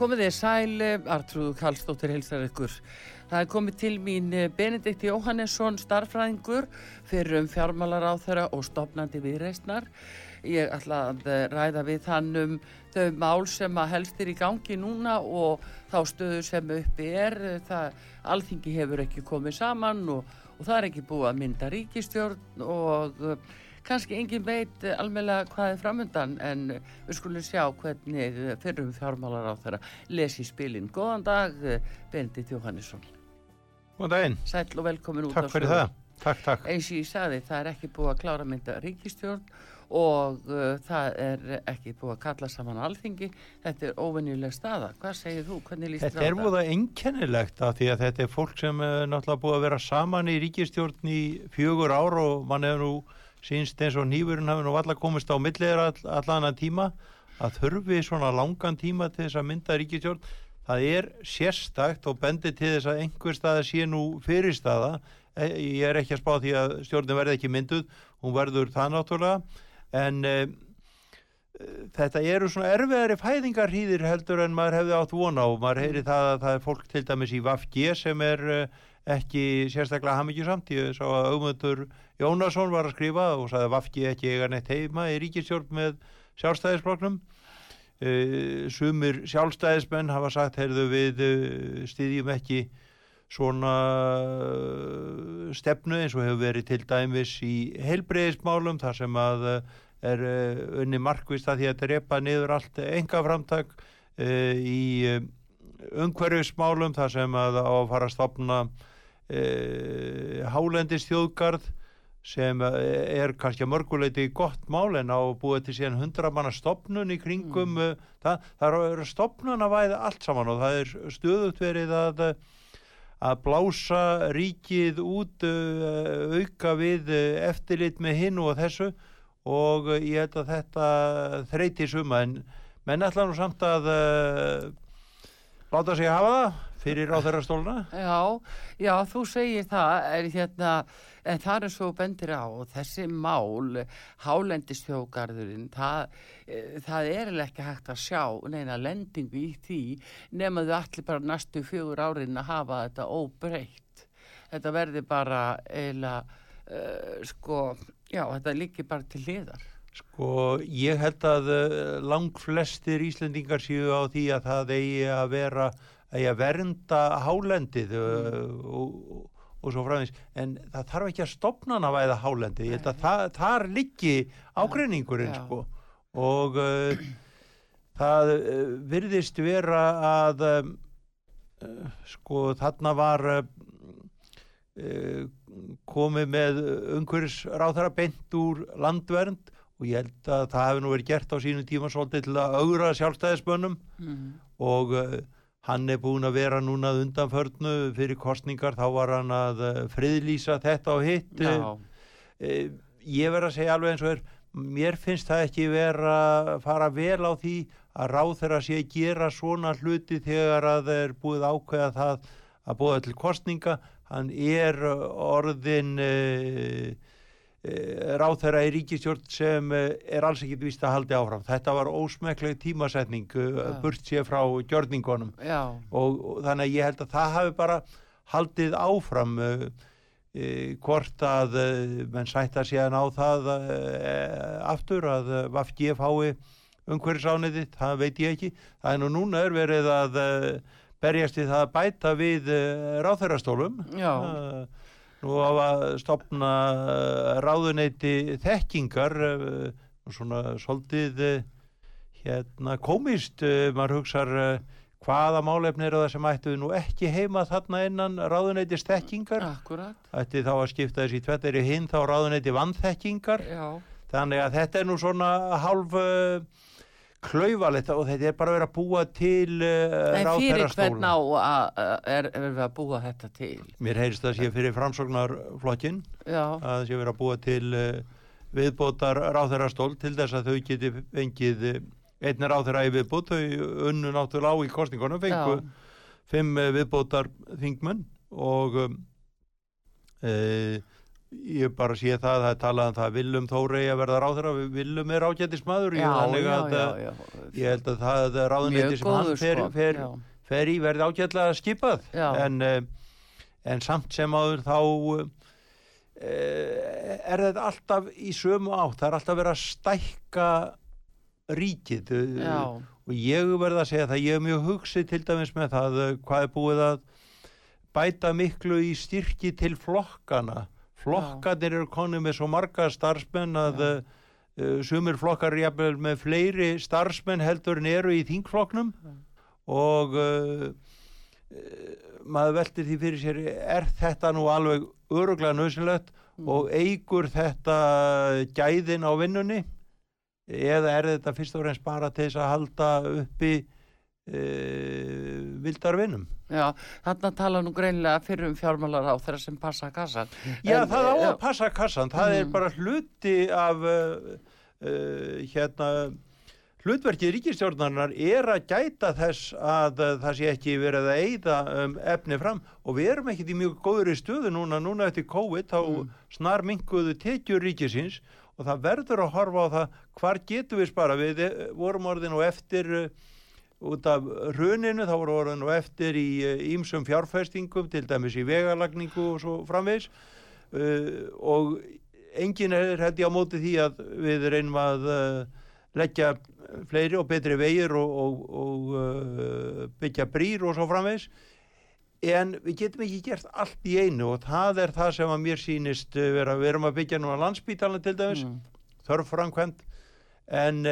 Komið þið sæl, Artrúðu Kallstóttir heilsar ykkur. Það er komið til mín eh, Benedikt Jóhannesson, starfræðingur fyrir um fjármálar á þeirra og stopnandi viðreistnar. Ég ætla að eh, ræða við hann um þau mál sem að helst er í gangi núna og þá stöðu sem uppi er. Það, alþingi hefur ekki komið saman og, og það er ekki búið að mynda ríkistjórn og kannski engin veit almeinlega hvað er framöndan en við skulum sjá hvernig fyrrum fjármálar á þeirra lesi spilin. Góðan dag, Bendit Jóhannesson. Góðan daginn. Sæl og velkomin út á sögur. Takk fyrir það. Takk, takk. Eins og ég sagði, það er ekki búið að klára mynda ríkistjórn og uh, það er ekki búið að kalla saman alþingi. Þetta er óvenjuleg staða. Hvað segir þú? Hvernig líst það? Þetta er búið að einkennilegt að því að þetta er fólk sem er náttúrulega búið að vera saman í ríkistjórn í fjögur ár og mann hefur nú sínst eins og nýfurinn hafi nú alla komist á milliður all, allan að tíma að þurfi svona langan tíma til þess að mynda ríkistjórn það er sérstakt og bendir til þess að einhver staða sé nú fyrirstaða. E, ég er ekki að spá því að stjórnum verði ekki mynduð hún verður það náttúrulega. En e, þetta eru svona erfiðari fæðingarhýðir heldur en maður hefði átt vona og maður heyri það að það er fólk til dæmis í Vafg sem er e, ekki sérstaklega hafmyggjusamt ég sá að augmöndur Jónasson var að skrifa og sagði að Vafki ekki eiga neitt heima í ríkistjórn með sjálfstæðisbloknum uh, sumir sjálfstæðismenn hafa sagt heyrðu við uh, stýðjum ekki svona uh, stefnu eins og hefur verið til dæmis í heilbreyðismálum þar sem að er unni markvist að því að drepa niður allt enga framtak í umhverfismálum þar sem að á að fara að stopna hálendis þjóðgarð sem eh, er kannski að mörguleiti gott mál en á búið til síðan hundra manna stopnun í kringum mm. Eh, það, það eru stopnun að væða allt saman og það er stöðut verið að að blása ríkið út eh, auka við eftirlit með hinn og þessu og ég held að þetta þreyti suma en menn ætla nú samt að láta sig hafa það fyrir á þeirra stóluna Já, já, þú segir það er hérna en það er svo bendir á og þessi mál hálendistjókarðurinn það, e, það er ekki hægt að sjá neina lendingu í því nefnaðu allir bara næstu fjögur árin að hafa þetta óbreytt. Þetta verði bara eila uh, sko, já þetta líki bara til liðar Sko ég held að uh, lang flestir Íslendingar séu á því að það eigi að vera að vernda hálendið mm. og og svo fræðins, en það þarf ekki að stopna hana væða hálendi, ég held að það, þar liggi ágreiningurinn sko. Og uh, það uh, virðist vera að um, uh, sko þarna var uh, uh, komið með umhverfisráþara beint úr landvernd. Og ég held að það hefði nú verið gert á sínum tíma svolítið til að augra sjálfstæðisbönnum mm. og uh, hann er búin að vera núna undanförnu fyrir kostningar, þá var hann að eh, friðlýsa þetta og hitt. E, ég verð að segja alveg eins og er, mér finnst það ekki vera að fara vel á því að ráð þeirra sé að gera svona hluti þegar að það er búið ákveða það að búið til kostninga hann er orðin Eh, ráð þeirra í ríkistjórn sem eh, er alls ekkit vist að haldi áfram. Þetta var ósmekleg tímasetning eh, ja. burt sér frá gjörningunum. Og, og þannig að ég held að það hafi bara haldið áfram uh, uh, hvort að uh, menn sætta síðan á það aftur að Vafgið fái umhverjusániti, það veit ég ekki. Það er nú núna er verið að berjast í það að bæta við ráþeirastólum já nú á að stopna eh, ráðuneyti þekkingar eh, svona svolítið eh, hérna komist maður hugsaður hvaða málefni eru það sem ættu nú ekki heima þarna innan ráðuneytist þekkingar? Ætti þá að skipta þessi tvetteri hinn þá ráðuneyti vannþekkingar þannig að þetta er nú svona halv klaufalegt og þetta er bara verið að búa til uh, Nei, fyrir hvern á að, er, er við að búa þetta til? Mér heyrist það sé fyrir framsóknarflokkin Já, að sé verið að búa til uh, viðbótar ráðherrastól til þess að þau geti fengið uh, einn ráðherra í viðbót, þau unnu náttúrulega á í kostningunum, fengu já, fimm viðbótar þingmenn og um, uh, ég bara sé það að það er talað um það að Willum Þórei að verða ráðherra, Willum er uh, já. ég held að það ráðuneyti Mjög sem hann fer, fer, fer í verði ágætlega skipað. En, uh, en samt sem áður þá uh, er þetta alltaf í sömu átt, það er alltaf verið að stækka ríkið. Já, og ég verð að segja það, ég er mjög hugsið til dæmis með það hvað er búið að bæta miklu í styrki til flokkana flokkanir eru konið með svo marga starfsmenn að uh, sumir flokkar jafnvel með fleiri starfsmenn heldur en eru í þingflokknum Já. og uh, maður veltir því fyrir sér er þetta nú alveg öruglega nöðsynlegt Mm. og eigur þetta gæðin á vinnunni eða er þetta fyrst og fremst bara til þess að halda uppi uh, vildar vinnum já, þarna tala nú greinlega fyrir um fjármálar á þeirra sem passa kassan. Já, En, það á eh, að passa kassan, það er Mm. bara hluti af uh, uh, hérna hlutverkið ríkistjórnarinnar er að gæta þess að uh, það sé ekki verið að eyða um, efni fram. Og við erum ekkit í mjög góður í stöðu núna, núna eftir COVID þá Mm. snar minguðu tekjur ríkisins og það verður að horfa á það. Hvar getum við spara við vorum orðin og eftir uh, út af hruninu, þá voru orðin og eftir í ímsum fjárfestingum til dæmis í vegalagningu og svo framvegis. Uh, og enginn er hætti á móti því að við reynum að uh, leggja fleiri og betri vegir og, og, og uh, byggja brýr og svo framvegis. En við getum ekki gert allt í einu og það er það sem að mér sýnist uh, vera, við erum að byggja núna landsbítalinn til dæmis Mm. þörf framkvæmt en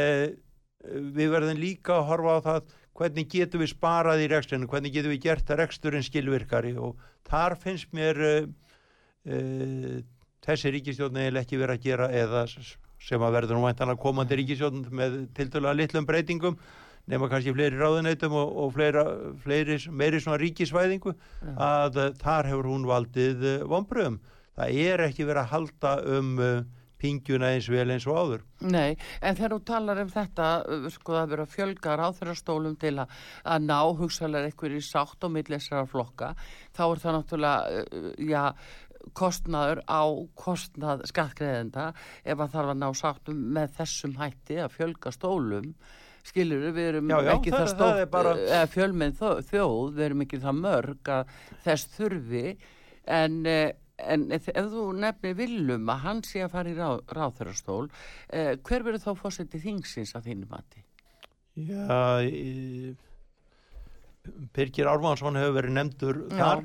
við verðum líka að horfa á það hvernig getum við sparað í rekstrinu, hvernig getum við gert reksturinn skilvirkari og þar finnst mér uh, uh, þessi ríkistjórn eða ekki verið að gera eða sem að verður nú væntanlega komandi ríkistjórn með tiltölulega litlum breytingum nema kannski fleiri ráðuneytum og, og fleira, fleiri, meiri svona ríkisvæðingu Já. að uh, þar hefur hún valdið vonbröðum. Það er ekki verið að halda um pingjuna eins vel eins og áður. Nei, en þegar þú talar um þetta, uh, sko það verður að fjölga ráþurastólum til að, að ná hugsalega eitthvað í sátt og millesara flokka, þá er það náttúrulega, uh, já, kostnaður á kostnað skattgreðenda ef að þarf að ná sáttum með þessum hætti að fjölga stólum skilur við erum Já, já, ekki það- það, stótt bara- eða fjölmenn þó- þjóð, við erum ekki það mörg að þess þurfi en, eh, en ef ef þú nefnir Willum að hann sé að fara í ráð, ráðþörastól eh, hver verður þá fórsetið þingsins að þínu mati? Já, í, Birgir Ármánsson hefur verið nefndur Já. þar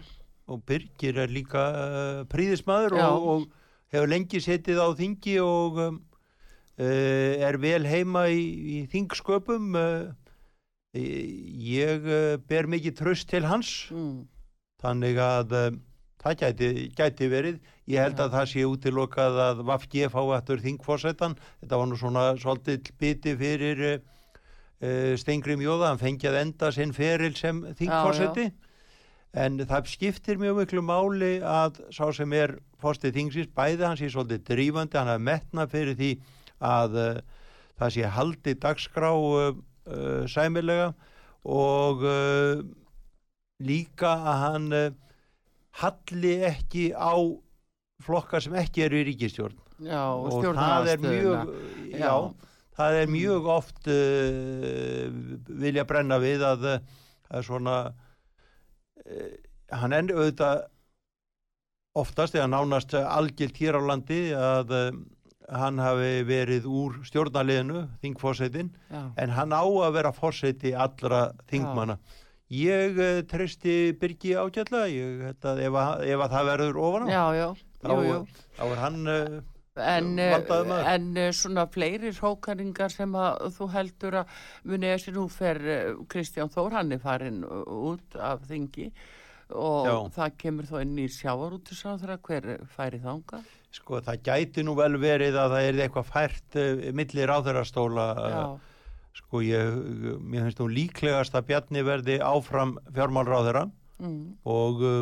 og Birgir er líka uh, príðismæður Já. og, og hefur lengi setið á þingi og um, uh, er vel heima í, í þingsköpum. Uh, ég ber mikið tröst til hans Mm. þannig að það gæti, gæti verið. Ég held Já. að það sé útilokað að Vafgi fá aftur þingforsetan. Þetta var nú svona svolítið biti fyrir uh, uh, Stengrim Jóða, hann fengi að enda sinn feril sem þingforseti. En það skiptir mjög miklu máli að sá sem er fórstið þingsins, bæði hans er svolítið drífandi, hann hafði metna fyrir því að uh, það sé haldi dagskrá uh, sæmilega og líka að hann halli ekki á flokka sem ekki eru í ríkistjórn Já, og, og það er mjög stjórnarandstöðuna. já, það er mjög oft uh, vilja brenna við að það er svona uh, hann enn auðvitað oftast eða nánast algilt hér á landi að uh, hann hafi verið úr stjórnaliðinu, þingfósettin Já. en hann á að vera fórseti allra þingmanna ég uh, treysti Birgi ágætlega ég, þetta, ef, að, ef að það verður ofan á já, já, þá, jú, jú. þá er hann uh, En, Vandaður maður. en eh, svona fleiri hrókaringar sem að þú heldur að muni þessi nú fer eh, Kristján Þór, hann er farin út af þingi og Já. það kemur þó inn í sjávarútisáðra hver færi þanga Sko það gæti nú vel verið að það er eitthvað fært uh, milli ráðherrastóla uh, sko ég, mér finnst nú líklegast að Bjarni verði áfram fjármálráðara mm. og uh,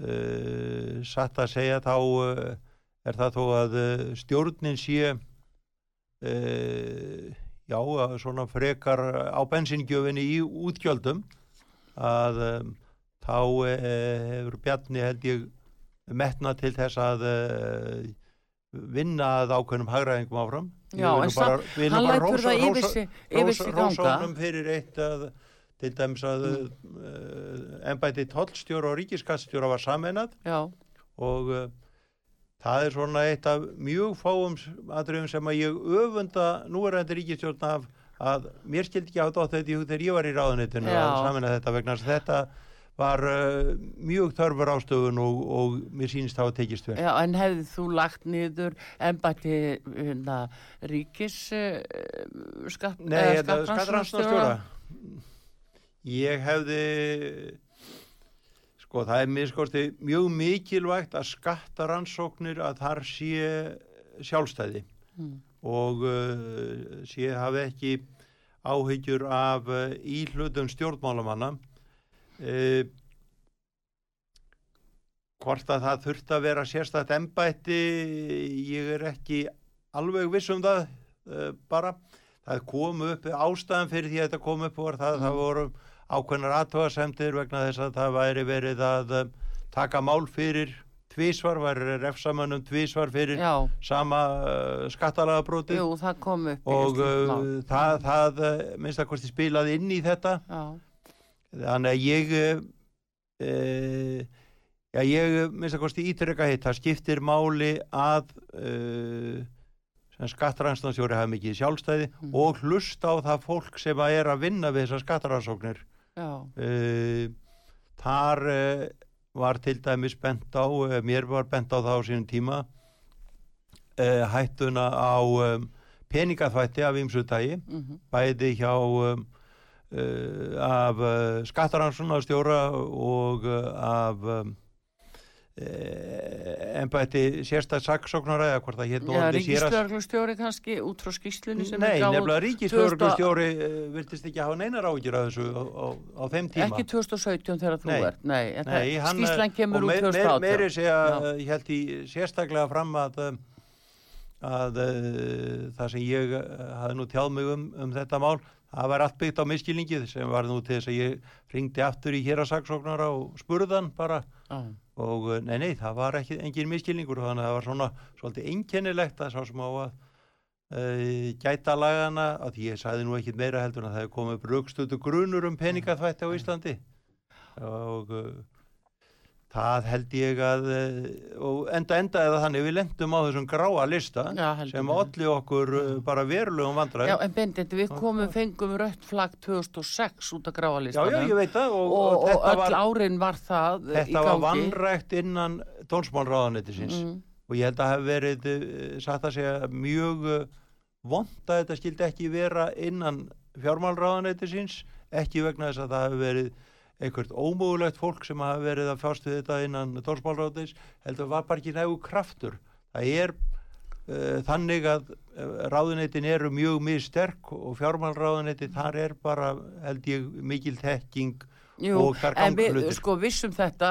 uh, satt að segja þá uh, er það þó að stjórnin sé já, svona frekar á bensingjöfinni í útgjöldum að um, þá hefur Bjarni held ég metna til þess að vinna að ákveðnum hagræðingum áfram Já, en samt, hann lætur það yfir sig, yfir sig ganga. honum fyrir eitt að til dæmis að mm. ennbæti tollstjóra og ríkiskattstjóra var sameinað Já, og uh, það er svona eitt af mjög fáum aðröfum sem að ég öfunda núverandi ríkistjórn af að mér skildi ekki á þetta þegar ég var í ráðunitinu að sameina þetta vegna þess að þetta var uh, mjög þörfur ástöfun og, og mér sýnist það að tekist vel. já, en hefði þú lagt niður embætti hérna, ríkis uh, skatt, Nei, skattrannsóknarstjóra? skattrannsnastjóra ég hefði sko það er miskosti mjög mikilvægt að skattaransóknir að þar sé sjálfstæði Mm. og uh, sé hafi ekki áhyggjur af íhlutum stjórnmálamanna uh, hvort að það þurft að vera sérstætt embætti ég er ekki alveg viss um það uh, bara. Það kom upp ástæðan fyrir því að þetta kom upp var það að það voru ákveðnar aðtöðasemtir vegna þess að það væri verið að uh, taka mál fyrir tvísvar, væri refsamönnum tvísvar fyrir Já, sama uh, skattalagabróti jú, það kom upp og það, það minnst að hvort spilaði inn í þetta. Já, þannig að ég uh, já ég minnst að hvort ítrykka hitt, það skiptir máli að uh, sem skattrannslandsjóri hafa mikið sjálfstæði Mm. og hlusta á það fólk sem að er að vinna við þessar skattrannsóknir. Já, uh, þar var til dæmis bent á mér var bent á það á sínum tíma hættuna á peningaþvætti af ymsutægi mhm, bæði hjá um, af uh, skattaransonarstjóra og uh, af ennbætti sérstætt saksóknara eða hvort það hétt héraðs- ríkislörglustjóri kannski út frá skýslunni sem Nei, nefnilega ríkislörglustjóri viltist ekki hafa neinar ágjur af þessu á, á, á þeim tíma Ekki 2017 þegar þú ert, nei, Nei, hann, skýslan kemur og út meir- meir- 2018. Meiri segja, Já. ég held í sérstaklega fram að, að það sem ég hafði nú tjáð mig um, um þetta mál, það var allt byggt á miskilningið sem var nú til þess að ég ringdi aftur í hérasaksóknara og spurðan bara. Já. og uh, nei, nei, það var ekki engin miskilningur þannig að það var svona svolítið einkennilegt að sá sem á að uh, gæta lagana að ég sagði nú ekkit meira heldur en að það hefði komið upp raukstötu grunur um peningaþvætti á Íslandi. Og uh, það held ég að uh, og enda enda eða þannig við lendum á þessum gráa lista Já, sem olli okkur uh, bara verulegum Já, vandræðum en Bendit, við komum, fengum rött flagg 2006 út af já, gráalistanum já, ég veit það og, og, og þetta öll var, árin var það í þetta var gangi. vannrægt innan tónsmálráðanetisins Mm, og ég held að hafa verið satt að segja mjög vond að þetta skildi ekki vera innan fjármálráðanetisins ekki vegna þess að það hafi verið einhvert ómögulegt fólk sem hafi verið að fjást við þetta innan tónsmálráðanetis heldur var bara ekki nægu kraftur það er uh, þannig að uh, ráðunetin eru mjög mjög sterk og fjármálráðuneti þar er bara held ég mikil tekking Jú, og þar hlutir. sko vissum þetta,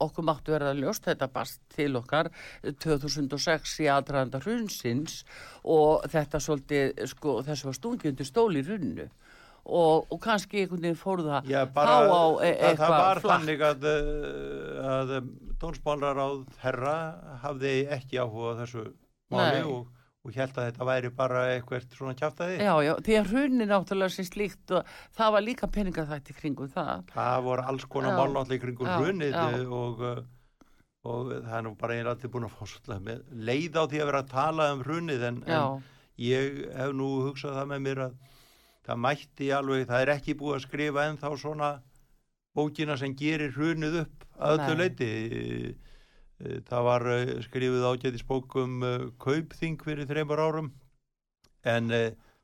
okkur máttu verða ljóst, þetta barst til okkar 2006 í aðdraðanda hrunsins og þetta svolítið, sko, þessu var stungi undir stóli hrunnu og, og kannski einhvern veginn fór það Já, bara, þá á e það, það eitthvað var flakk. þannig að, uh, að tónsmálar á herra hafði ekki áhuga þessu máli og, og held að þetta væri bara eitthvað svona kjáftæði. Já, já, því að hrunni náttúrulega sem slíkt og það var líka peningaþætti kringum það. Það voru alls konar málnáttlega kringur Já, hrunið og, uh, og það er nú bara einlega allir búin að fá svolítið með leið á því að vera að tala um hrunið en, en ég hef nú hugsað það með mér að það mætti alveg, það er ekki búið að skrifa ennþá svona bókina sem gerir hrunið upp að öllu leiti Eh, það var eh, skrifið ágætis bók um uh, kaupþing fyrir þreymur árum en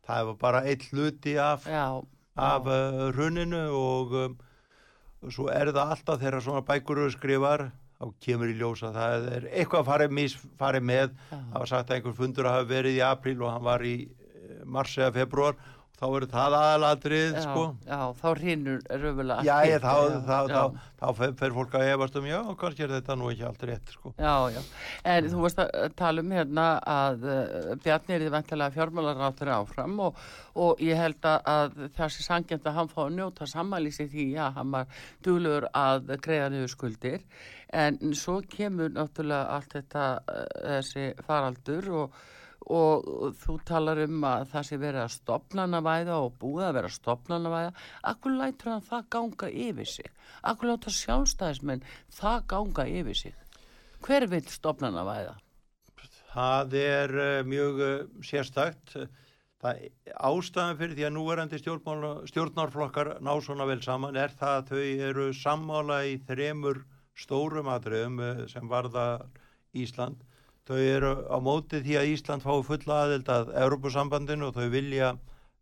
það var bara eitt hluti af, já, af já. uh, hruninu og um, svo er það alltaf þegar svona bækur eru skrifar þá kemur í ljósa það er eitthvað farið, mis, farið með. Það var sagt að einhver fundur hafi verið í apríl og hann var í mars eða februar þá eru það aðalatrið sko. Já, þá hrinur röfulega Já, ég, þá, já, þá, já. þá, þá fer, fólk að efast um, já, kannski er þetta nú ekki allt rétt, sko. Já, já, en þú varst að tala um hérna að uh, Bjarni er í vantilega fjármálaráttur áfram og, og ég held að, þessi sangjand að hann fá að njóta sammælísi því að hann var dúlur að greiða niður skuldir en svo kemur náttúrulega allt þetta uh, þessi faraldur og og þú talar um að það sé verið að stopnanavæða og búið að vera að stopnanavæða akkur lætur hann það ganga yfir sig akkur láta sjálfstæðismenn það ganga yfir sig hver vil stopnanavæða? Það er uh, mjög uh, sérstakt. Það, ástæðan fyrir því að núverandi stjórnarflokkar ná svona vel saman er það að þau eru sammála í þremur stórum atriðum uh, sem varða Ísland. Þau eru á móti því að Ísland fái fulla aðild að Europasambandinu og þau vilja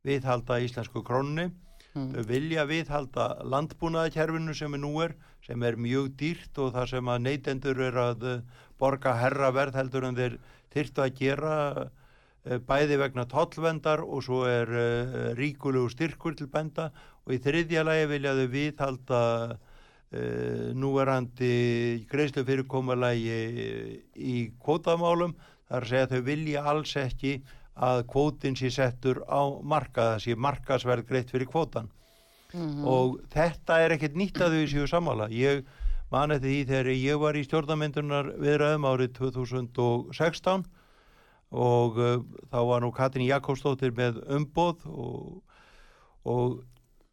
viðhalda íslensku krónni. Mm. Þau vilja viðhalda landbúnaðakerfinu sem er nú er, sem er mjög dýrt og það sem að neytendur er að uh, borga herraverð heldur en þeir þyrtu að gera uh, bæði vegna tollvendar og svo er uh, ríkulegu styrkur til benda og í þriðja lagi vilja þau viðhalda núverandi greiðslu fyrirkommalagi í kvótamálum þar segja þau vilja alls ekki að kvótin sé settur á markað, það sé markasverð greitt fyrir kvótan Mm og þetta er ekkert nýtt að þau séu sammála. Ég mani því þegar ég var í stjórnamyndunar viðræðum árið 2016 og uh, þá var nú Katrin Jakobsdóttir með umboð og, og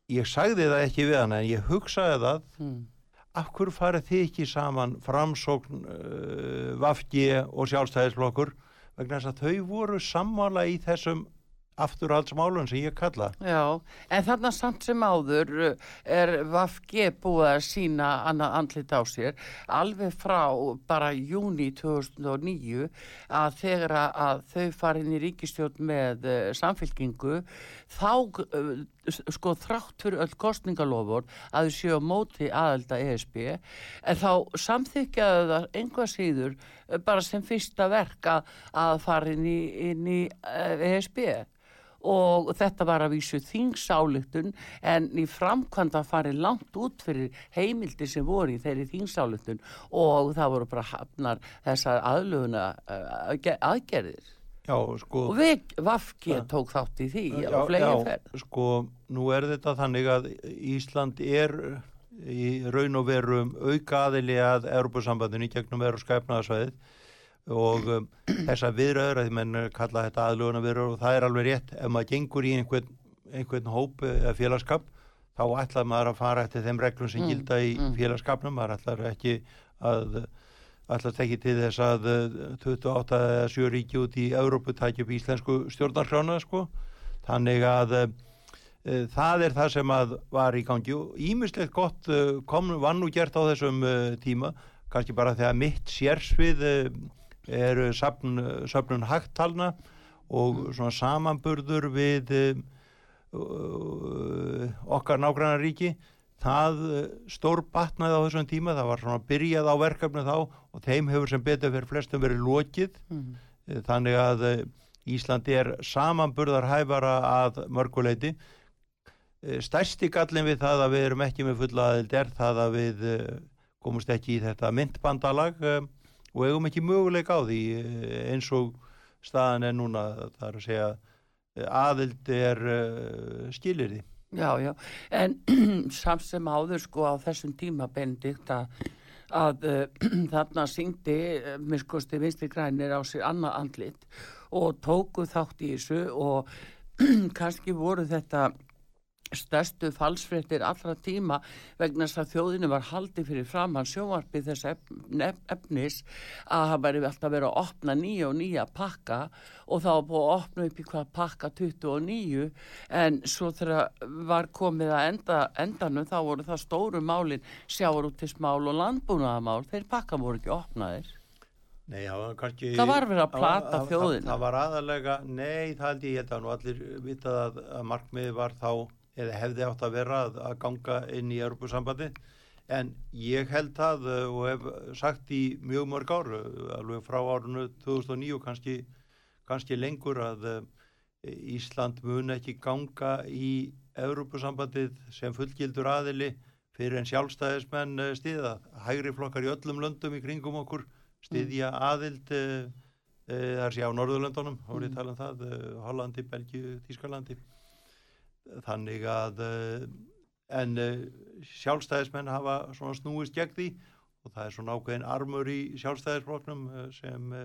ég sagði það ekki við hana en ég hugsaði það. Mm. af hverju farið þið ekki saman framsókn uh, Vafgi og sjálfstæðisflokkur? Vegna þess að þau voru sammála í þessum afturhaldsmálun sem ég kalla. Já, en þarna samt sem áður uh, er Vafge búið að sína annað andlit á sér. Alveg frá bara júni 2009 að þegar að- að þau farin í ríkistjórn með uh, samfélkingu þá uh, sko þrátt fyrir öll kostningalofur að þau séu á móti aðelda ESB en þá samþykjaðu það einhvað síður uh, bara sem fyrsta verk að, að fara inn í, inn í ESB og þetta var að vísu þingsályktun en í framkvæmda farið langt út fyrir heimildi sem voru í þeirri þingsályktun og það voru bara hafnar þessar aðluguna aðgerðir Já, sko og við Vafki Já. tók þátt í því já, já, sko, nú er þetta þannig að Ísland er í raun og veru auka aðili að Europasambandinu í gegnum veru skæfnaðarsvæðið og um, þessa viðröður að menn kalla þetta aðluguna viðröður og það er alveg rétt ef maður gengur í einhvern, einhvern hóp eða félagskap þá ætlar maður að fara eftir þeim reglum sem Mm, gilda í mm. félagskapnum maður ætlar ekki að ætlast ekki til þess að eh, 28 eða 7 ríki út í Európu tækja upp íslensku stjórnarskrána sko. þannig að e, það er það sem að var í gangi og ímislegt gott kom, var nú gert á þessum tíma kannski bara þegar mitt sérsvið er söfn, söfnun hagtalna og svona samanburður við okkar nágrannar ríki það stór batnaði á þessum tíma það var svona byrjað á verkefni þá og þeim hefur sem betur fyrir flestum verið lokið. Mm. Eh, þannig að eh, Íslandi er samanburðarhæfara að mörguleiti Eh, stærsti gallin við það að við erum ekki með fulla aðild er það að við eh, komumst ekki í þetta myndbandalag eh, og eigum ekki möguleik á því eh, eins og staðan er núna það er að segja eh, aðild er skilir því Já, já, en samt sem áður sko á þessum tíma benedikt að, að uh, þarna syngdi uh, miskusti vinstri grænir á sig annað andlit og tóku þátt í þessu og kannski voru þetta stærstu falsfréttir allra tíma vegna þess að þjóðinu var haldið fyrir framann sjónvarpið þess efn, efnis að það væri alltaf verið að opna nýja og nýja pakka og þá búið að opna upp í hvað pakka 29 en svo þegar var komið að enda, endanum þá voru það stóru málin sjávarútismál og landbúnaðamál þeir pakka voru ekki opnaðir Nei, það var kannski... Það var verið að plata þjóðina. Það, var aðalega, nei, það held ég, ég held að nú allir vitað að, að markmiði var þá, eða hefði átt að vera að, að ganga inn í Europasambandi, en ég held það uh, og hef sagt í mjög mörg ár, uh, alveg frá árunu 2009 kannski, kannski lengur að uh, Ísland mun ekki ganga í Európusambandið sem fullgildur aðili fyrir en sjálfstæðismenn eh, stiða. Hægri flokkar í öllum löndum í kringum okkur stiðja aðild uh, uh, þar sé á Norðurlöndunum, er ég tala um það, uh, Hollandi, Belgiu, Þískalandi. Þannig að en sjálfstæðismenn hafa svona snúist gegn því og það er svona ákveðin armur í sjálfstæðisflokknum sem,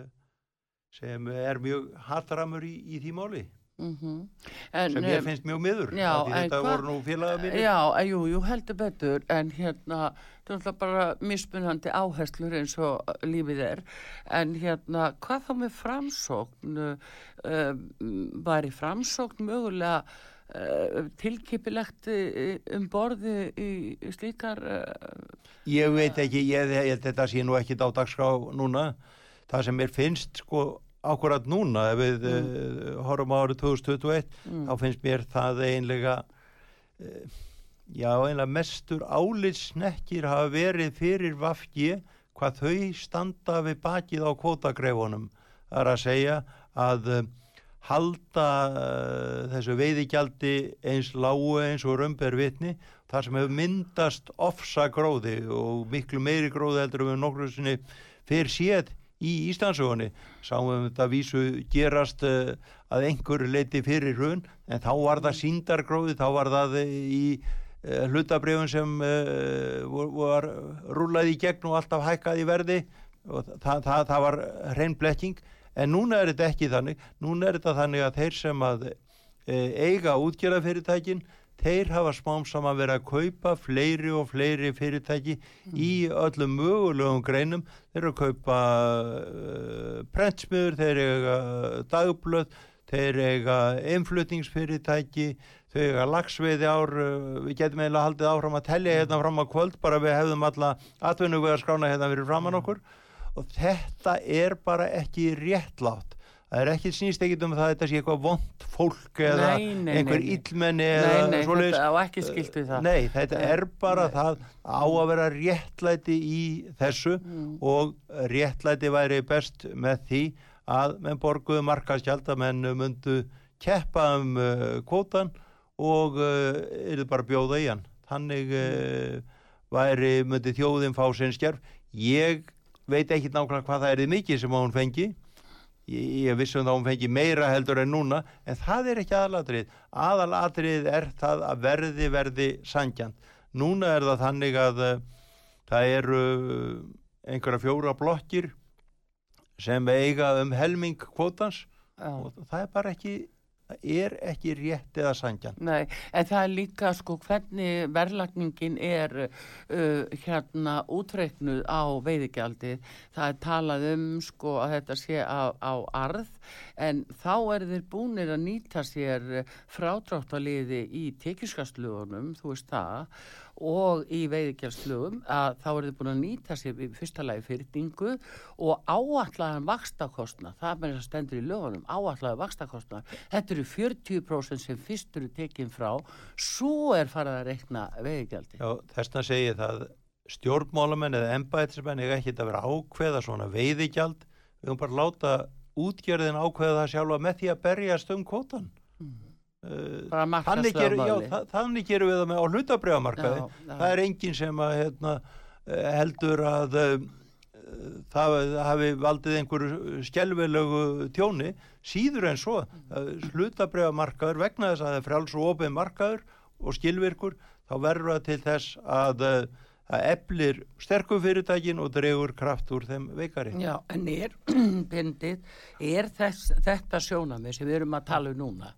sem er mjög hatramur í, í því máli. Mm -hmm. en, sem ég finnst mjög miður já, þetta hva, voru nú félaga mér Já, jú, jú, heldur betur en hérna, þetta er bara mismunandi áherslur eins og lífið er en hérna, hvað þá með framsókn uh, var í framsókn mögulega tilkipilegt um borði í, slíkar uh, Ég veit ekki, ég, ég, þetta sé nú ekki á dagskrá núna það sem mér finnst sko ákvarðat núna ef við mm. uh, horfum á árið 2021 mm. þá finnst mér það einlega uh, já einlega mestur álitsnekkir hafa verið fyrir Vafgi hvað þau standa við bakið á kvótagreifunum það er að segja að uh, halda þessu veiðigjaldi eins lágu eins og römber vitni þar sem hefur myndast ofsa gróði og miklu meiri gróði heldur við nokkur sinni fyrir séð í Íslandsögunni sáum við þetta vísu gerast uh, að einhver leiti fyrir hrun en þá var það síndargróði þá var það í uh, hlutabrifun sem var rúlaði í gegn og alltaf hækkaði verði og það, það, það var hrein blekking en núna er þetta ekki þannig. Núna er þetta þannig að þeir sem að eiga útgjörðafyrirtækin þeir hafa smám saman verið að kaupa fleiri og fleiri fyrirtæki mm. í öllum mögulegum greinum. Þeir eru að kaupa uh, prentsmiður, þeir eiga dagblöð, þeir eiga einflutningsfyrirtæki þau eiga lagsveiði ár uh, við getum eiginlega haldið áfram að tellja hérna fram á kvöld bara við hefðum alla atvinnugvegar skrána hérna fyrir framann okkur og þetta er bara ekki réttlátt það er ekki snýst ekkit um það að þetta sé eitthvað vond fólk eða nei, nei, einhver nei, illmenni eða svoleiðis. Nei, þetta er bara það á að vera réttlæti í þessu mm. og réttlæti væri best með því að menn borguðu markaskjald að menn myndu keppa um uh, kvotan og uh, eru bara bjóða í hann. Þannig uh, væri myndi þjóðin fá sinn skjörf. Ég veit ekki nákvæmlega hvað það er mikið sem hún fengi. Ég, ég vissum þá hún fengi meira heldur en núna en það er ekki aðalatrið aðalatrið er það að verði verði sangjant núna er það þannig að uh, það eru uh, einhverja fjóra blokkir sem eiga um helming kvótans Já. og það er bara ekki er ekki rétt eða sangjan Nei, en það er líka sko hvernig verðlagningin er uh, hérna útreiknuð á veiðigjaldi það er talað um sko að þetta sé á, á arð en þá er þeir búinir að nýta sér frádráttaliði í tekjuskastlugunum, þú veist það og í veiðigjafslugum að þá er þið búin að nýta sér í fyrsta lagi fyrtingu og áallagan vakstakostna, það með þess að stendur í lögunum, áallagan vakstakostna þetta eru 40% sem fyrst eru tekinn frá, svo er farið að reikna veiðigjaldi Já, þessna segir það stjórnmálamenn eða embætismenn er ekki að vera ákveða svona veiðigjald við höfum bara láta útgjörðin ákveða það sjálfa með því að berjast um kvotan mm. þannig gerum, já, það, þannig gerum við það með á hlutabriðamarkaði það er enginn sem að hérna, eh, heldur að uh, það hafi valdið einhverju skjálfilegu tjóni. Síður en svo hlutabriðamarkaður vegna þess að það er fráls og ofið markaður og skilvirkur þá verður það til þess að það eflir sterkum fyrirtækin og dregur kraft úr þeim veikari. Já, en er, bendið, er þess, þetta sjónamið sem við erum að tala um núna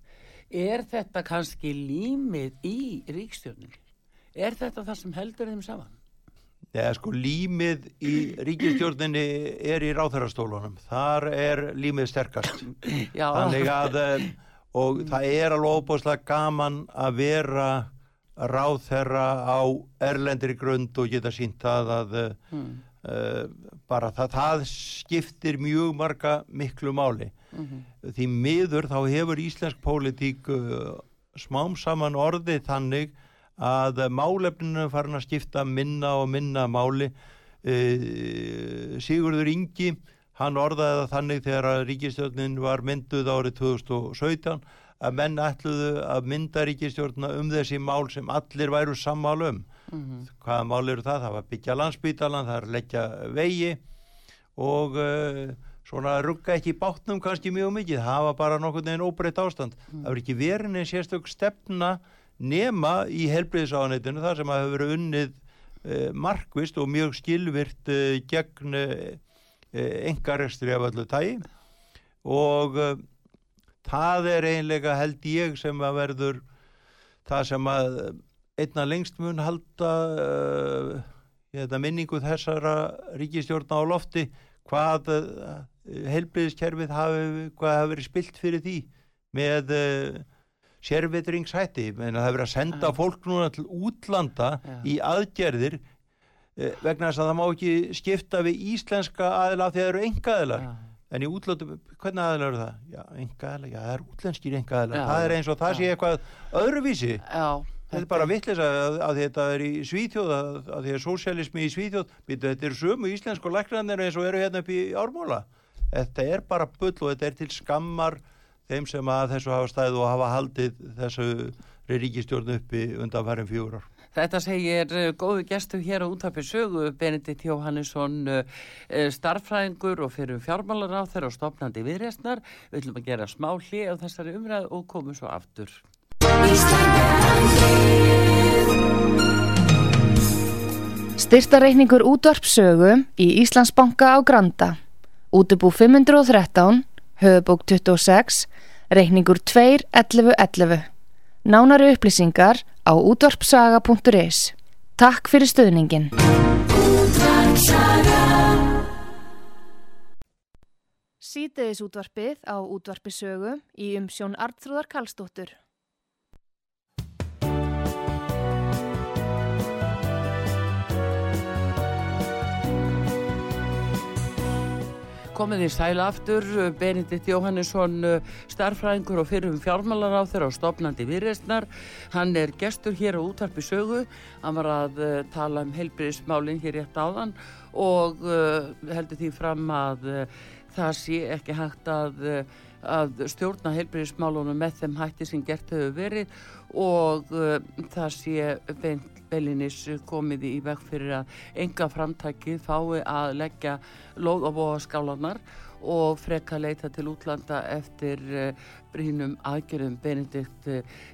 er þetta kannski límið í ríkstjórninni? Er þetta það sem heldur þeim saman? Já, sko, límið í ríkistjórninni er í ráþærastólunum. Þar er límið sterkast. Já. Þannig að, eh, og það er alveg óbúslega gaman að vera ráþæra á erlendri grund og geta sínt það að mm. uh, bara það, það skiptir mjög marga miklu máli mm -hmm. því miður þá hefur íslensk pólitík uh, smám saman orði þannig að málefninu farin að skipta minna og minna máli uh, Sigurður Ingi hann orðaði það þannig þegar að ríkistjónin var mynduð árið 2017 að menn ætluðu að mynda ríkistjórna um þessi mál sem allir væru sammálu um. Mhm. Hvaða mál eru það? Það var byggja landsbítalan, það er leggja vegi og uh, svona rugga ekki bátnum kannski mjög mikið. Það var bara nokkur neginn óbreytt ástand. Það var ekki verin en sérstök stefna nema í helbriðisáðanitinu þar sem að hefur verið unnið uh, markvist og mjög skilvirt uh, gegn uh, engarestri af öllu tægi og uh, það er einlega held ég sem að verður það sem að einna lengst mun halda uh, þetta minningu þessara ríkistjórna á lofti hvað uh, heilbriðiskerfið hafi, hvað hafi verið spilt fyrir því með uh, sérvitringshætti menn að það verið að senda Já. fólk núna til útlanda Já. í aðgerðir vegna þess að það má ekki skipta við íslenska aðila því að það eru enga aðilar Já. En í útlötu, hvernig aðeins eru það? Já, enga aðeins, já, það er útlenskir enga aðeins. Það er eins og það Já. sé eitthvað öðruvísi. Já. Þetta er bara vittlis að, að þetta er í Svíþjóð, að, að því að sósialismi í Svíþjóð, býtu, þetta er sömu íslensku læknarnir eins og eru hérna upp í ármóla. Þetta er bara bull og þetta er til skammar þeim sem að þessu hafa stæð og hafa haldið þessu ríkistjórn uppi undan farin fjórar. Þetta segir uh, góðu gestur hér á útarpi sögu Benedikt Jóhannesson uh, uh, starffræðingur og fyrir fjármálar á þeirra og stopnandi viðreistnar. Við ætlum að gera smá hlið á þessari umræð og komum svo aftur. Styrtareikningur útvarpsögu í Íslandsbanka á Granda. Útubú 513, höfubók 26, reikningur 2.11.11. Nánari upplýsingar á útvarpsaga.is. Takk fyrir stöðningin. Sýteðis útvarpið á útvarpisögu í umsjón Arnþróðar Karlsdóttur. Komið í sæla aftur, Benedikt Jóhannesson, starffræðingur og fyrir um fjármálar á þeirra og stopnandi viðreistnar. Hann er gestur hér á útarpi sögu. Hann var að uh, tala um heilbriðismálinn hér rétt áðan og uh, heldur því fram að uh, það sé ekki hægt að, uh, að stjórna heilbriðismálunum með þeim hætti sem gert hefur verið. Og það sé beint beilinnis komið í veg fyrir að enga framtækið fái að leggja lóð og bóða skálanar og freka leita til útlanda eftir uh, brínum aðgerðum Benedikt.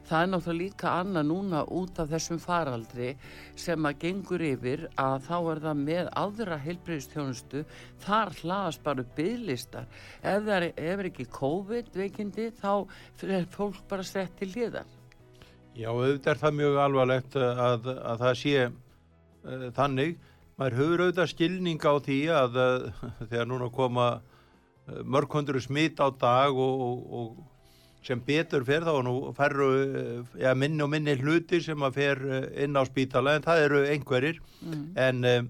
Það er náttúrulega líka annað núna út af þessum faraldri sem að gengur yfir að þá er það með aðra heilbreyðstjónustu, þar hlaðast bara bygglistar. Ef það er, ef ekki COVID veikindi þá er fólk bara sett til hliðar. Já, auðvitað er það mjög alvarlegt að, að það sé uh, þannig. Maður höfur auðvitað skilning á því að uh, þegar núna koma mörg hundru smitt á dag og, og, og sem betur fer þá nú ferru uh, ja, minni og minni hluti sem að fer uh, inn á spítala en það eru einhverjir Mm. en uh,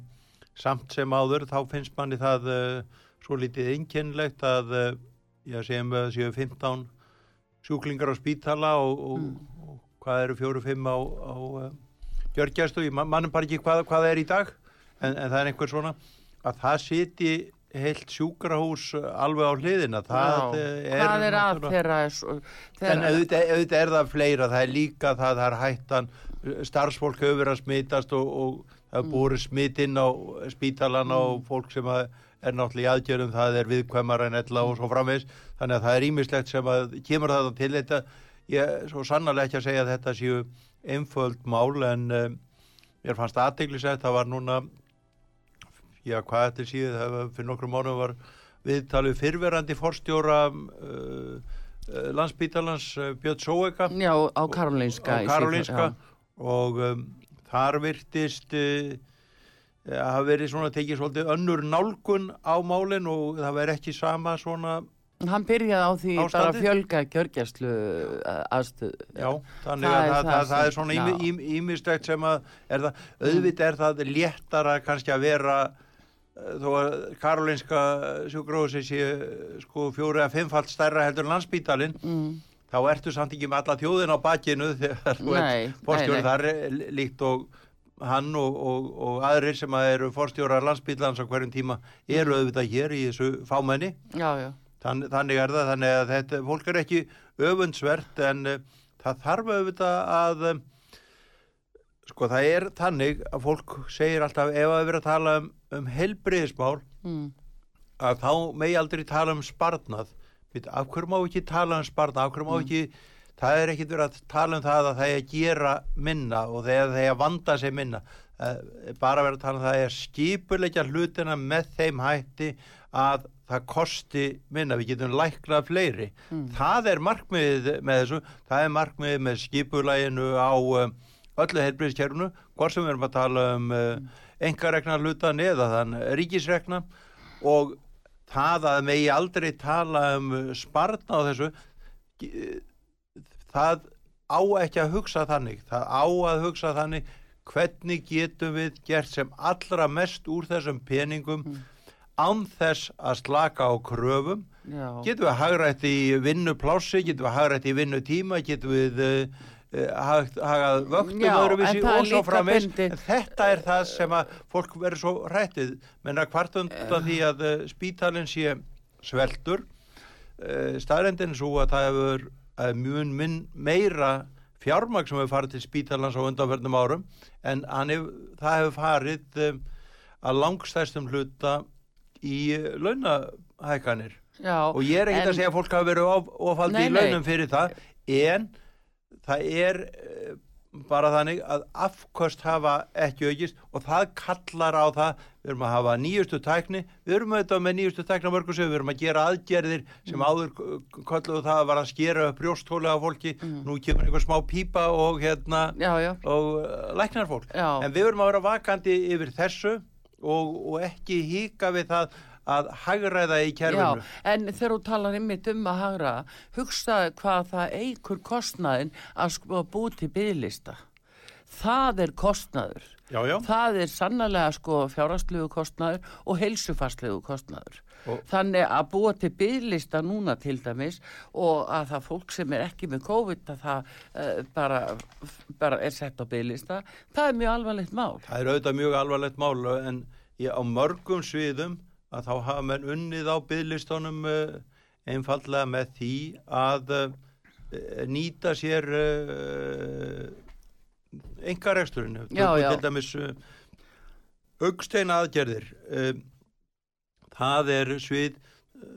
samt sem áður þá finnst manni það uh, svo litið einkennlegt að uh, já, við að séu 15 sjúklingar á spítala og, og, Mm. og hvað eru fjóru-fimm á, á uh, gjörgjæstu, ég man- mannum bara ekki hvað, hvað það er í dag en, en það er einhver svona að það siti heilt sjúkrahús uh, alveg á hliðina. Það er Hvað er að þeirra. En auðvitað, auðvitað er það fleira, það er líka það, það er hættan, starfsfólk hefur verið að smitast og, og það er búið smitt inn á spítalan og fólk sem er náttúrulega í aðgjörðum, það er viðkvæmar en ella og svo framvegs, þannig að það er ímislegt sem að kemur það til. Þetta, ég svo sannarlega ekki að segja að þetta séu einföld mál en um, mér fannst aðteglisegt, það var núna, já hvað þetta síðu, það var fyrir nokkrum mánuðum var viðtalið fyrverandi forstjóra uh, uh, landsbítalans uh, Björn Sóeka Já, á Karolinska. á í Karolinska og um, þar virtist uh, að hafa verið svona tekið svolítið önnur nálgun á málin og það verið ekki sama svona. Hann byrjaði á því bara að fjölga gjörgjæslu aðstöð. Já, þannig að það, það það, er svona já. Ími- ím- ímislegt sem að er auðvitað er það léttara kannski að vera uh, þó að Karolinska sjúkrósi sé uh, sko fjóri að fimmfalt stærra heldur landsbítalinn Mm. þá ertu samt ekki með alla þjóðin á bakinu þegar þú Nei, ert fórstjóri nei, nei. þar eh, líkt og hann og, og, og aðrir sem að eru fórstjórar landsbílans á hverjum tíma eru auðvitað hér í þessu fámenni Já, já. Þann, þannig er það, þannig að þetta, fólk er ekki öfundsvert en það þarf auðvitað að sko það er þannig að fólk segir alltaf ef að vera að tala um, um helbriðismál mm. að þá megi aldrei tala um sparnað. Af hverju má ekki tala um sparnað? Af hverju má ekki það er ekkit verið að tala um það að það er að gera minna og þegar það er að vanda sig minna. Uh, bara verið að tala um það er skipuleikja hlutina með þeim hætti að það kosti minna, við getum læklað fleiri. Það er markmiðið með þessu, það er markmiðið með skipulæginu á um, öllu heilbriðskerfunu, hvort sem við erum að tala um engaregna hlutan eða þann ríkisregna og það að megi aldrei tala um sparna á þessu ge- það á ekki að hugsa þannig. Það á að hugsa þannig hvernig getum við gert sem allra mest úr þessum peningum án þess að slaka á kröfum. Já. getum við hagrætt í vinnuplási getum við hagrætt í vinnutíma? Getum við hagað vöktum er og svo bundið- en þetta er það sem að fólk verður svo rættið menna hvart undan því að uh, spítalinn sé sveltur staðrendin svo að það hefur að mjög minn meira fjármagn sem hefur farið til spítalans á undanverðnum árum en hef, það hefur farið að langstæstum hluta í launahækanir Já, og ég er ekkert en- að segja að fólk hafa verið of, ofaldi Nei, í launum fyrir það en það er eh, bara þannig að afkost hafa ekki aukist og það kallar á það við erum að hafa nýjustu tækni við erum auðvitað með nýjustu mörgum sem við erum að gera aðgerðir sem Mm. áður k- kölluðu það að var að skera upp brjósthóli á fólki nú kemur einhver smá pípa og hérna já, já, og uh, læknar fólk Já. en við erum að vera vakandi yfir þessu og, og ekki híka við það að hagræða í já, kerfinu en þegar þú talar einmitt um að hagra, hugsaðu hvað það eigur kostnaðin að sko búið til bygglista. Það er kostnaður. já, já. Það er sannlega sko fjárhastlegu kostnaður og heilsufarslegu kostnaður. Og- Þannig að búa til bygglista núna til dæmis og að það fólk sem er ekki með COVID að það uh, bara, bara er sett á bygglista, það er mjög alvarlegt mál. Það er auðvitað mjög alvarlegt mál en ég, á mörgum sviðum að þá hafa menn unnið á bygglistunum uh, einfallega með því að uh, nýta sér engareksturinu. Já, já. Til dæmis augsteina aðgerðir. Það er svið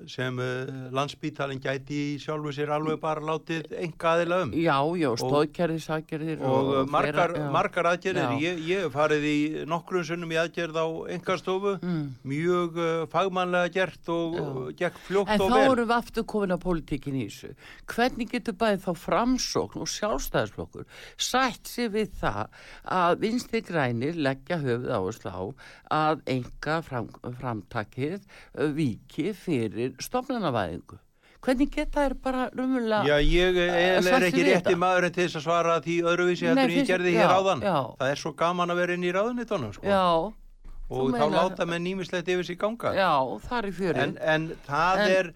sem uh, landsbítalinn gæti sjálfu sér alveg bara látið enga aðila um. Já, já, stóðkerðisagerðir og uh, margar, fleira, já. margar aðgerðir ég, ég farið í nokkrum sunnum í aðgerð á engastofu Mm. mjög uh, fagmannlega gert og Já. gekk fljótt En og þá vel erum við aftur komin að pólitíkin í þessu. Hvernig getur bæðið þá framsókn og sjálfstæðisflokkur sætt sér við það að vinstri grænir leggja höfuð áherslu á að enga fram, framtakið viki fyrir stofnanavæðingu? Hvernig geta þær bara raunverulega... Já, ég er, svart er ekki rétti maðurinn til þess að svara því öðruvísi heldur ég gerði já, hér áðan já. það er svo gaman að vera inn í ráðunitónum sko. Já, og þá meinar- láta með nýmislegt yfir sig ganga já, það er í fjöru. en, en það En- er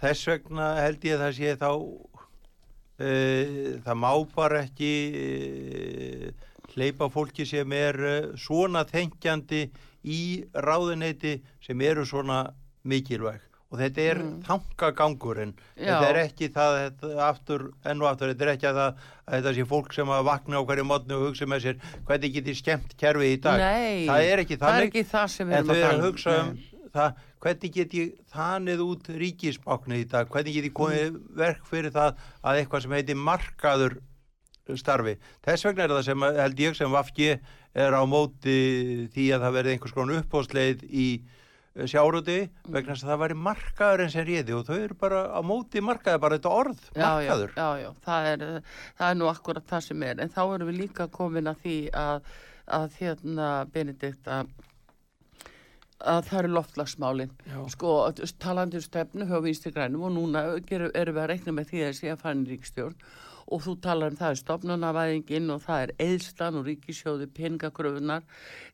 þess vegna held ég að það sé þá uh, það má bara ekki uh, hleypa fólki sem er uh, svona þengjandi í ráðuneyti sem eru svona mikilvæg og þetta er mm. þangagangurinn Já. þetta er ekki það aftur, enn og aftur, þetta er ekki að, það, að þetta sé fólk sem að vakna á hverju mótni og hugsa með sér hvernig get ég skemmt kerfið í dag Nei, það er ekki það er ekki það en þau eru tala að um. hugsa um það, hvernig get ég þanið út ríkisbáknið í dag, hvernig get ég komið verk fyrir það að eitthvað sem heitir markaður starfi. Þess vegna er það sem held ég sem Vafki er á móti því að það verði einhvers konar uppbóðsleið í sjáruði vegna þess að það væri markaðurinn sem réði og þau eru bara á móti markaður, bara þetta orð, já, já, markaður. já, já, það er, það er nú akkurat það sem er, en þá erum við líka komin að því að, að hérna, Benedikt, að að það eru loftlagsmálin Já. sko, talandi um stefnu hjá vinstri grænum og núna gerum, erum við að reikna með því að sé að fara inn í ríkstjórn og þú talar um það er stopnunarvæðingin og það er eðslan og ríkisjóði peningakröfunar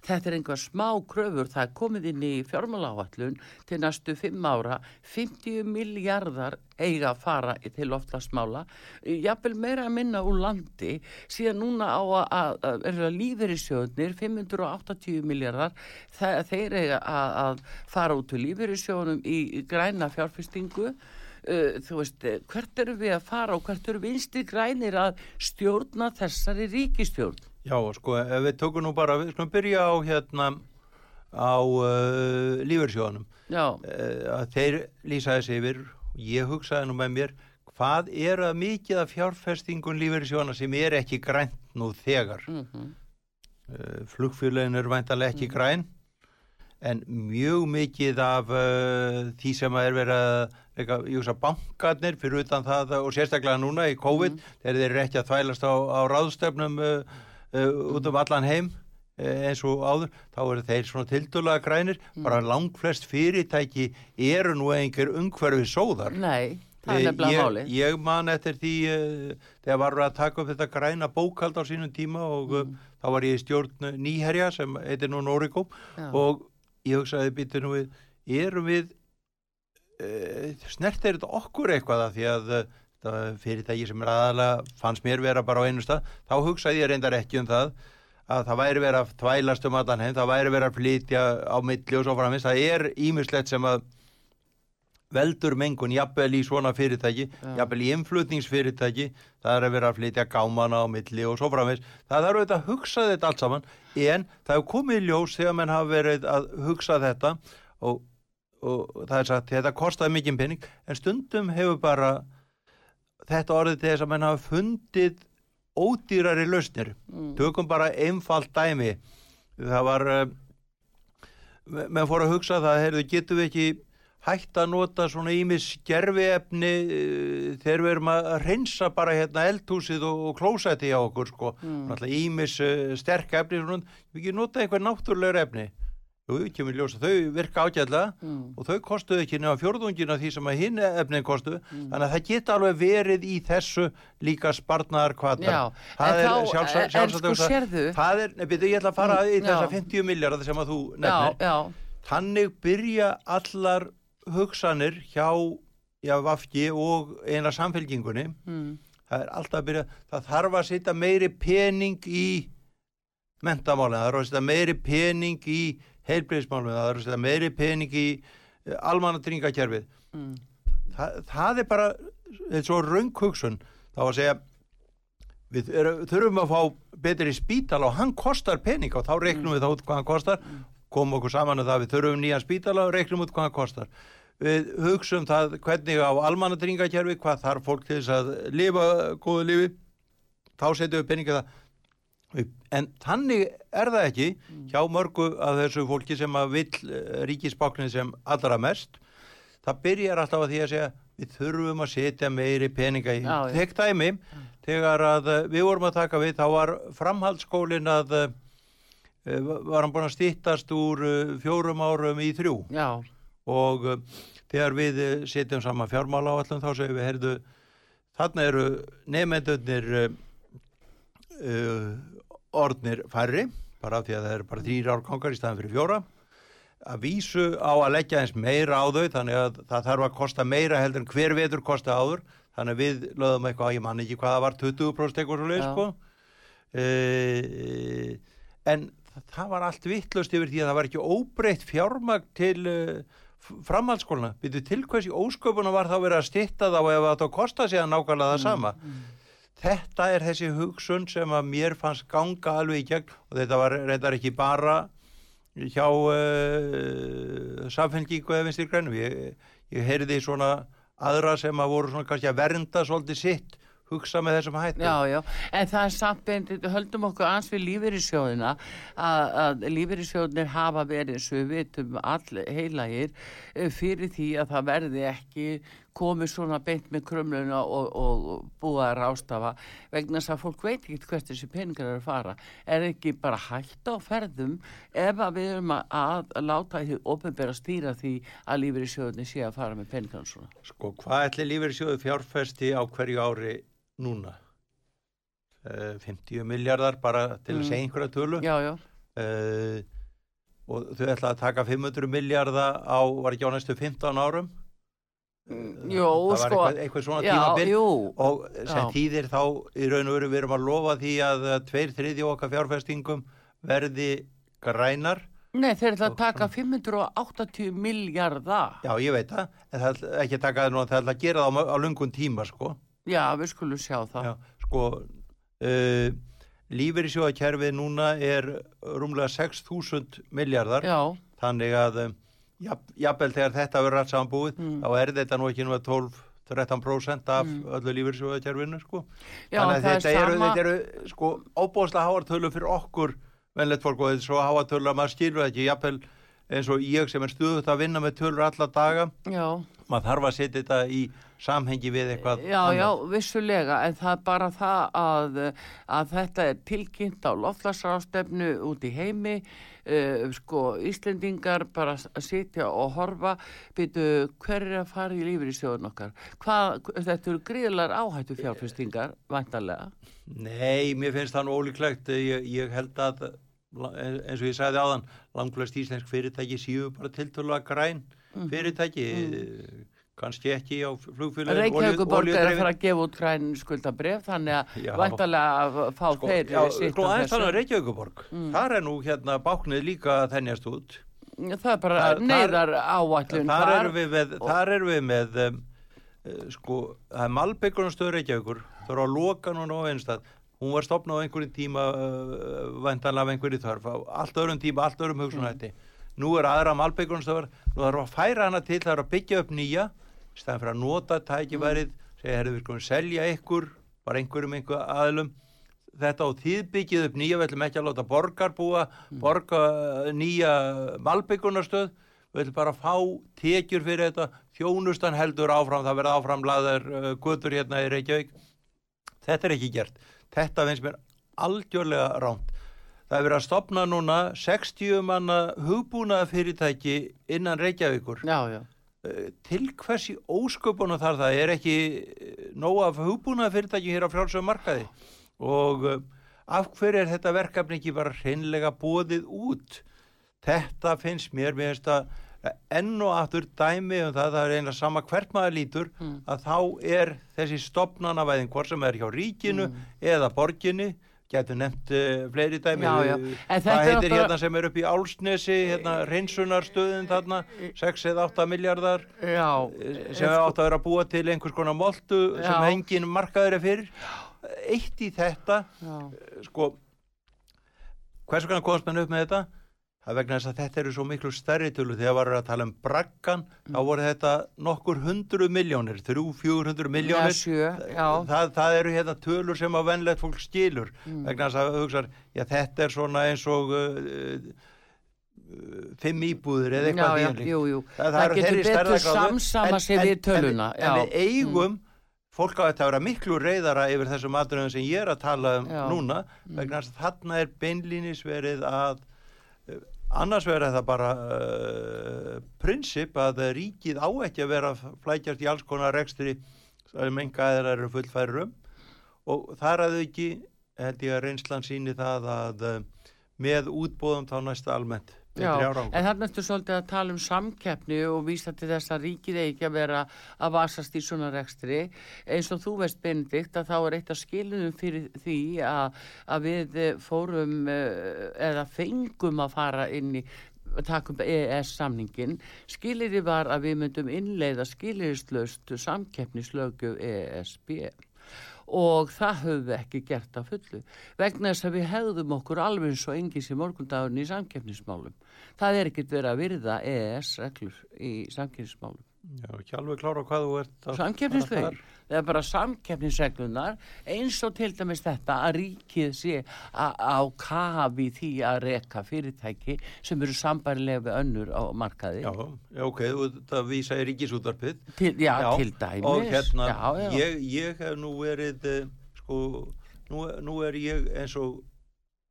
þetta er einhver smá kröfur. Það er komið inn í fjármálaáallun til næstu fimm ára. 50 miljardar eiga að fara til loftlagsmála jafnvel meira að minna úr landi. Síðan núna á að, að, að lífeyrissjóðnir 580 miljardar þeir eiga að, að fara út til lífeyrissjóðunum í, í græna fjárfestingu uh, þú veist, eh, hvert eru við að fara og hvert eru vinstri grænir að stjórna þessari ríkistjórn? Já, sko, ef við tókum nú bara, við skulum byrja á hérna á uh, lífeyrssjóðanum Já, uh, að þeir lýsaði sig yfir. Ég hugsaði nú með mér hvað er að mikið af fjárfestingun lífeyrissjóðana sem er ekki grænt nú þegar? Mm -hmm. flugfélagin er væntalega ekki græn en mjög mikið af uh, því sem er verið að ég hugsa bankarnir fyrir utan það og sérstaklega núna í COVID þegar þeir eru ekki að þvælast á, á ráðstöfnum uh, uh, út um allan heim eins og áður, þá eru þeir svona tildulega grænir, bara langflest fyrirtæki eru nú einhver umhverfið sóðar. Nei, það er Eh, nefnilega ég, máli. ég man eftir því þegar var að taka upp þetta græna bókald á sínum tíma og mm. þá var ég í stjórn Nýherja sem heitir nú Norikó og ég hugsaði býttu nú við erum við uh, snert er þetta okkur eitthvað að því að þetta fyrirtæki sem er aðalega fannst mér vera bara á einu stað þá hugsaði ég reyndar ekki um það að það væri verið að þvælast um allan heim það væri verið að flytja á milli og svo framins það er ímislegt sem að veldur mengun jafnvel í svona fyrirtæki, jafnvel í innflutningsfyrirtæki, það er að vera að flytja gámana á milli og svo framvegs. Það er auðvitað að hugsa þetta allt saman en það hefur komið í ljós þegar menn hafa verið að hugsa þetta og, og það er sagt þetta kostaði mikið penning en stundum hefur bara þetta orðið til þess að menn hafa fundið ódýrari lausnir. Tökum bara einfalt dæmi. Það var, uh, menn fór að hugsa það, heyrðu, getum við ekki hægt að nota svona ímis gerfiefni uh, þegar við erum að reynsa bara hérna eldhúsið og, og klósetti á okkur sko, mm. ímis uh, sterk efni, svona, við ekki nota eitthvað náttúrulegur efni Jú, við kemur ljósa, þau virka ágætlega Mm. og þau kostuðu ekki nefna fjórðungina því sem að hinn efnin kostuðu, þannig að það geta alveg verið í þessu líka spartnaðar kvatar. Já, en þá, en sko sérðu- Það er, nefnir, ég ætla að fara í Mm, þessa já. 50 miljardar sem að þú Já, nefnir. já, Þannig byrja allar hugsanir hjá já, Vafki og eina samfélkingunni. mm. Það er alltaf að byrja, það þarf að setja meiri pening í mentamálinn, það þarf að setja meiri pening í heilbreyðismálinn, það þarf að setja meiri pening í almanatringakerfið. Mm. Það, það er bara, er svo raung hugsun, þá að segja, við er, þurfum að fá betri spítala og hann kostar pening og þá reiknum við þá hvað hann kostar, komum okkur saman um það, við þurfum nýjan spítala og reiknum út hvað hann kostar. Við hugsum það hvernig á almanatringakerfi, hvað þarf fólk til þess að lifa góðu lífi, þá setjum við peninga það. En þannig er það ekki hjá mörgu af þessu fólki sem að vill ríkisbáknið sem allra mest. Það byrjar alltaf að því að segja við þurfum að setja meiri peninga í. Þekk dæmi, þegar að eh, við vorum að taka við, þá var framhaldsskólin að eh, var hann búin að stýttast úr eh, fjórum árum í þrjú? Já, og uh, þegar við setjum saman fjármála á allum þá segum við, heyrðu, þarna eru nefndunir uh, orðnir færri, bara af því að það eru bara þrýr árgangar í staðan fyrir fjóra. Að vísu á að leggja eins meira á þau þannig að það þarf að kosta meira heldur en hver vetur kosta áður. Þannig að við lögum eitthvað, ég man ekki hvað það var 20% eitthvað svo leið sko. Uh, en það, var allt vittlust yfir því að það var ekki óbreytt fjármagn til uh, framhaldsskóluna, byrju til hversi ósköpuna var þá verið að stytta þá ef það átt að kosta sig að nákvæmlega það sama? þetta er þessi hugsun sem að mér fannst ganga alveg í gegn og þetta var reyndar ekki bara hjá uh, samfélgingu eða vinstir grænum. Ég, ég heyrði svona aðra sem að voru svona kannski að vernda svolítið sitt hugsa með þessum hætti. Já, já, en það er samt beint, höldum okkur ans við lífeyrissjóðina að, lífeyrissjóðinir hafa verið svo við vitum all heilagir eh, fyrir því að það verði ekki komið svona beint með krumluna og, og búið að rástafa vegna þess að fólk veit ekki hvert þessi peningar eru að fara. Er ekki bara hægt á ferðum ef að við erum að, láta því ofinbera stýra því að lífeyrissjóðinir sé að fara með peningar svona? Sko, hvað ætli lífeyrissjóðu fjárfesti á hverju ári núna? Uh, 50 miljardar bara til að Mm. segja einhverja tölu já, já, uh, og þau ætla að taka 500 miljardar á, var ekki á næstu 15 árum? Mm, jú, það var sko eitthvað, eitthvað svona já, tímabil jú, og sem þýðir þá í raun og veru við erum að lofa því að tveir þriðji okkar fjárfestingum verði grænar Nei, þeir ætla að taka 580 miljardar. Já, ég veit það, en það er ekki að taka það nú, það er að gera það á, á lungun tíma, sko. Já, við skulum sjá það. Já, sko, uh, lífeyrisjóðakerfið núna er rúmlega 6.000 miljardar, Já, þannig að jafn- jafnvel þegar þetta verður allt samanbúið, Mm. þá er þetta nú ekki nú að 12-13% af öllu lífeyrisjóðakerfinu, sko. já þannig að þetta eru, sama. þetta eru, sko, óbúðslega háartölu fyrir okkur, venlegt fólk, og þetta er svo háartölu að maður skilur ekki, jafnvel eins og ég sem er stuðut að vinna með tölur alla daga, Já, maður þarf að setja þetta í samhengi við eitthvað já, já, annað. vissulega, en það er bara það að, að þetta er tilkynnt á loftlagsrástefnu út í heimi, uh, sko, Íslendingar bara s- sitja og horfa, byrju, hver er að fara í lífur í sjóðun okkar? Hvað, þetta eru gríðlar áhættu fjárfestingar, vantarlega. Nei, mér finnst það nú ólíklegt ég, ég held að eins og ég sagði áðan, langflest íslensk fyrirtæki séu bara tiltölulega græn Mhm. fyrirtæki kannski ekki á flugfélagin Reykjavíkuborg er að fara að gefa út græn skuldabref, þannig að vantarlega að fá sko, þeir já, sko aðeins þannig þessu. að Reykjavíkuborg þar er nú hérna báknið líka þennjast út. Það er bara neyðar áallun þar erum við með, þar erum við með um, sko, það er Malbyggunastöður Reykjavíkur. Það er á loka núna á einstað hún var stopnað á einhverjum tíma uh, væntanlega af einhverju þarf á allt öðrum tíma, allt öðrum hugsunætti nú er aðra Malbyggunastöður nú þarf að færa hana til, er að byggja upp nýja staðan fyrir að nota tækifærið segja, herrðu við skulum selja ykkur bara einhverjum einhver aðlum þetta og þið byggið upp nýja, við ætlum ekki að láta borgar búa, borga uh, nýja malbyggunarstöð við ætlum bara að fá tekjur fyrir þetta þjónustan heldur áfram það verða áfram laðar uh, gutur hérna í Reykjavík. Þetta er ekki gert. Þetta finnst mér algjörlega ránt það er verið að stopna núna 60 manna hugbúna fyrirtæki innan Reykjavíkur. Já, já, Eh, til hvers í ósköpunum þar það? Er ekki eh, nóg af hugbúna fyrirtæki hér á frjálsögum markaði? Og uh, af hverju er þetta verkefni ekki bara hreinlega bóðið út? Þetta finnst mér mér finnst að enn og aftur dæmi um það, það er eina sama hvert maður lítur að þá er þessi stopnanavæðin hvort sem er hjá ríkinu eða borginni getur nefnt uh, fleiri dæmi Já, já. Er heitir náttúrulega- hérna sem er upp í Álsnesi hérna reynsunarstöðin þarna 6 eða 8 miljardar já. sem er átt að vera búa til einhvers konar moltu sem Já. engin markaður er fyrir eitt í þetta Já. sko hvers vegna komast menn upp með þetta það vegna þess að þetta eru svo miklu stærri tölu þegar varum að tala um braggan þá voru þetta nokkur hundru miljónir þrjú, fjúr hundru miljónir já. það, það eru hérna tölur sem að venlegt fólk skilur Mm. vegna þess að hugsa já þetta er svona eins og uh, uh, fimm íbúður eða eitthvað já, því líkt. jú, jú. Það- það getur betur samsama en- við töluna. en, en við eigum fólk á þetta að vera miklu reyðara yfir þessum atriðum sem ég er að tala um Já. núna vegna þess að þarna er beinlínis verið að annars verið það bara uh, prinsip að ríkið á ekki að vera flækjast í alls konar rekstri sem enga aðeira eru fullfærir um. Og þar að ekki held ég að reynslan síni það að uh, með útbóðum þá næsta almennt Já, en þarna ertu svolítið að tala um samkeppni og vísa til þess að ríkið eigi ekki að vera að vasast í svona rekstri. Eins og þú veist Benedikt að þá er eitt af skilinum fyrir því að, að við fórum eh, eða fengum að fara inn í takum EES samningin skiliri var að við myndum innleiða skilirislaust samkeppnislögju ESB og það höfum við ekki gert að fullu vegna þess að við hefðum okkur alveg eins og engis í morgundagurinn í samkeppnismálum. Það er ekkert verið að virða EES reglur í samkeppnismálum. Já, ekki alveg klára hvað þú ert að það er bara samkeppnisreglunar eins og til dæmis þetta að ríkið sé á kafi því að reka fyrirtæki sem eru sambarilega við önnur á markaði. Já, já, ok, þú ert að vísa í ríkisútvarpið. Til, já, til dæmis. og hérna, já, já. Ég, ég hef nú verið eh, sko, nú, nú er ég eins og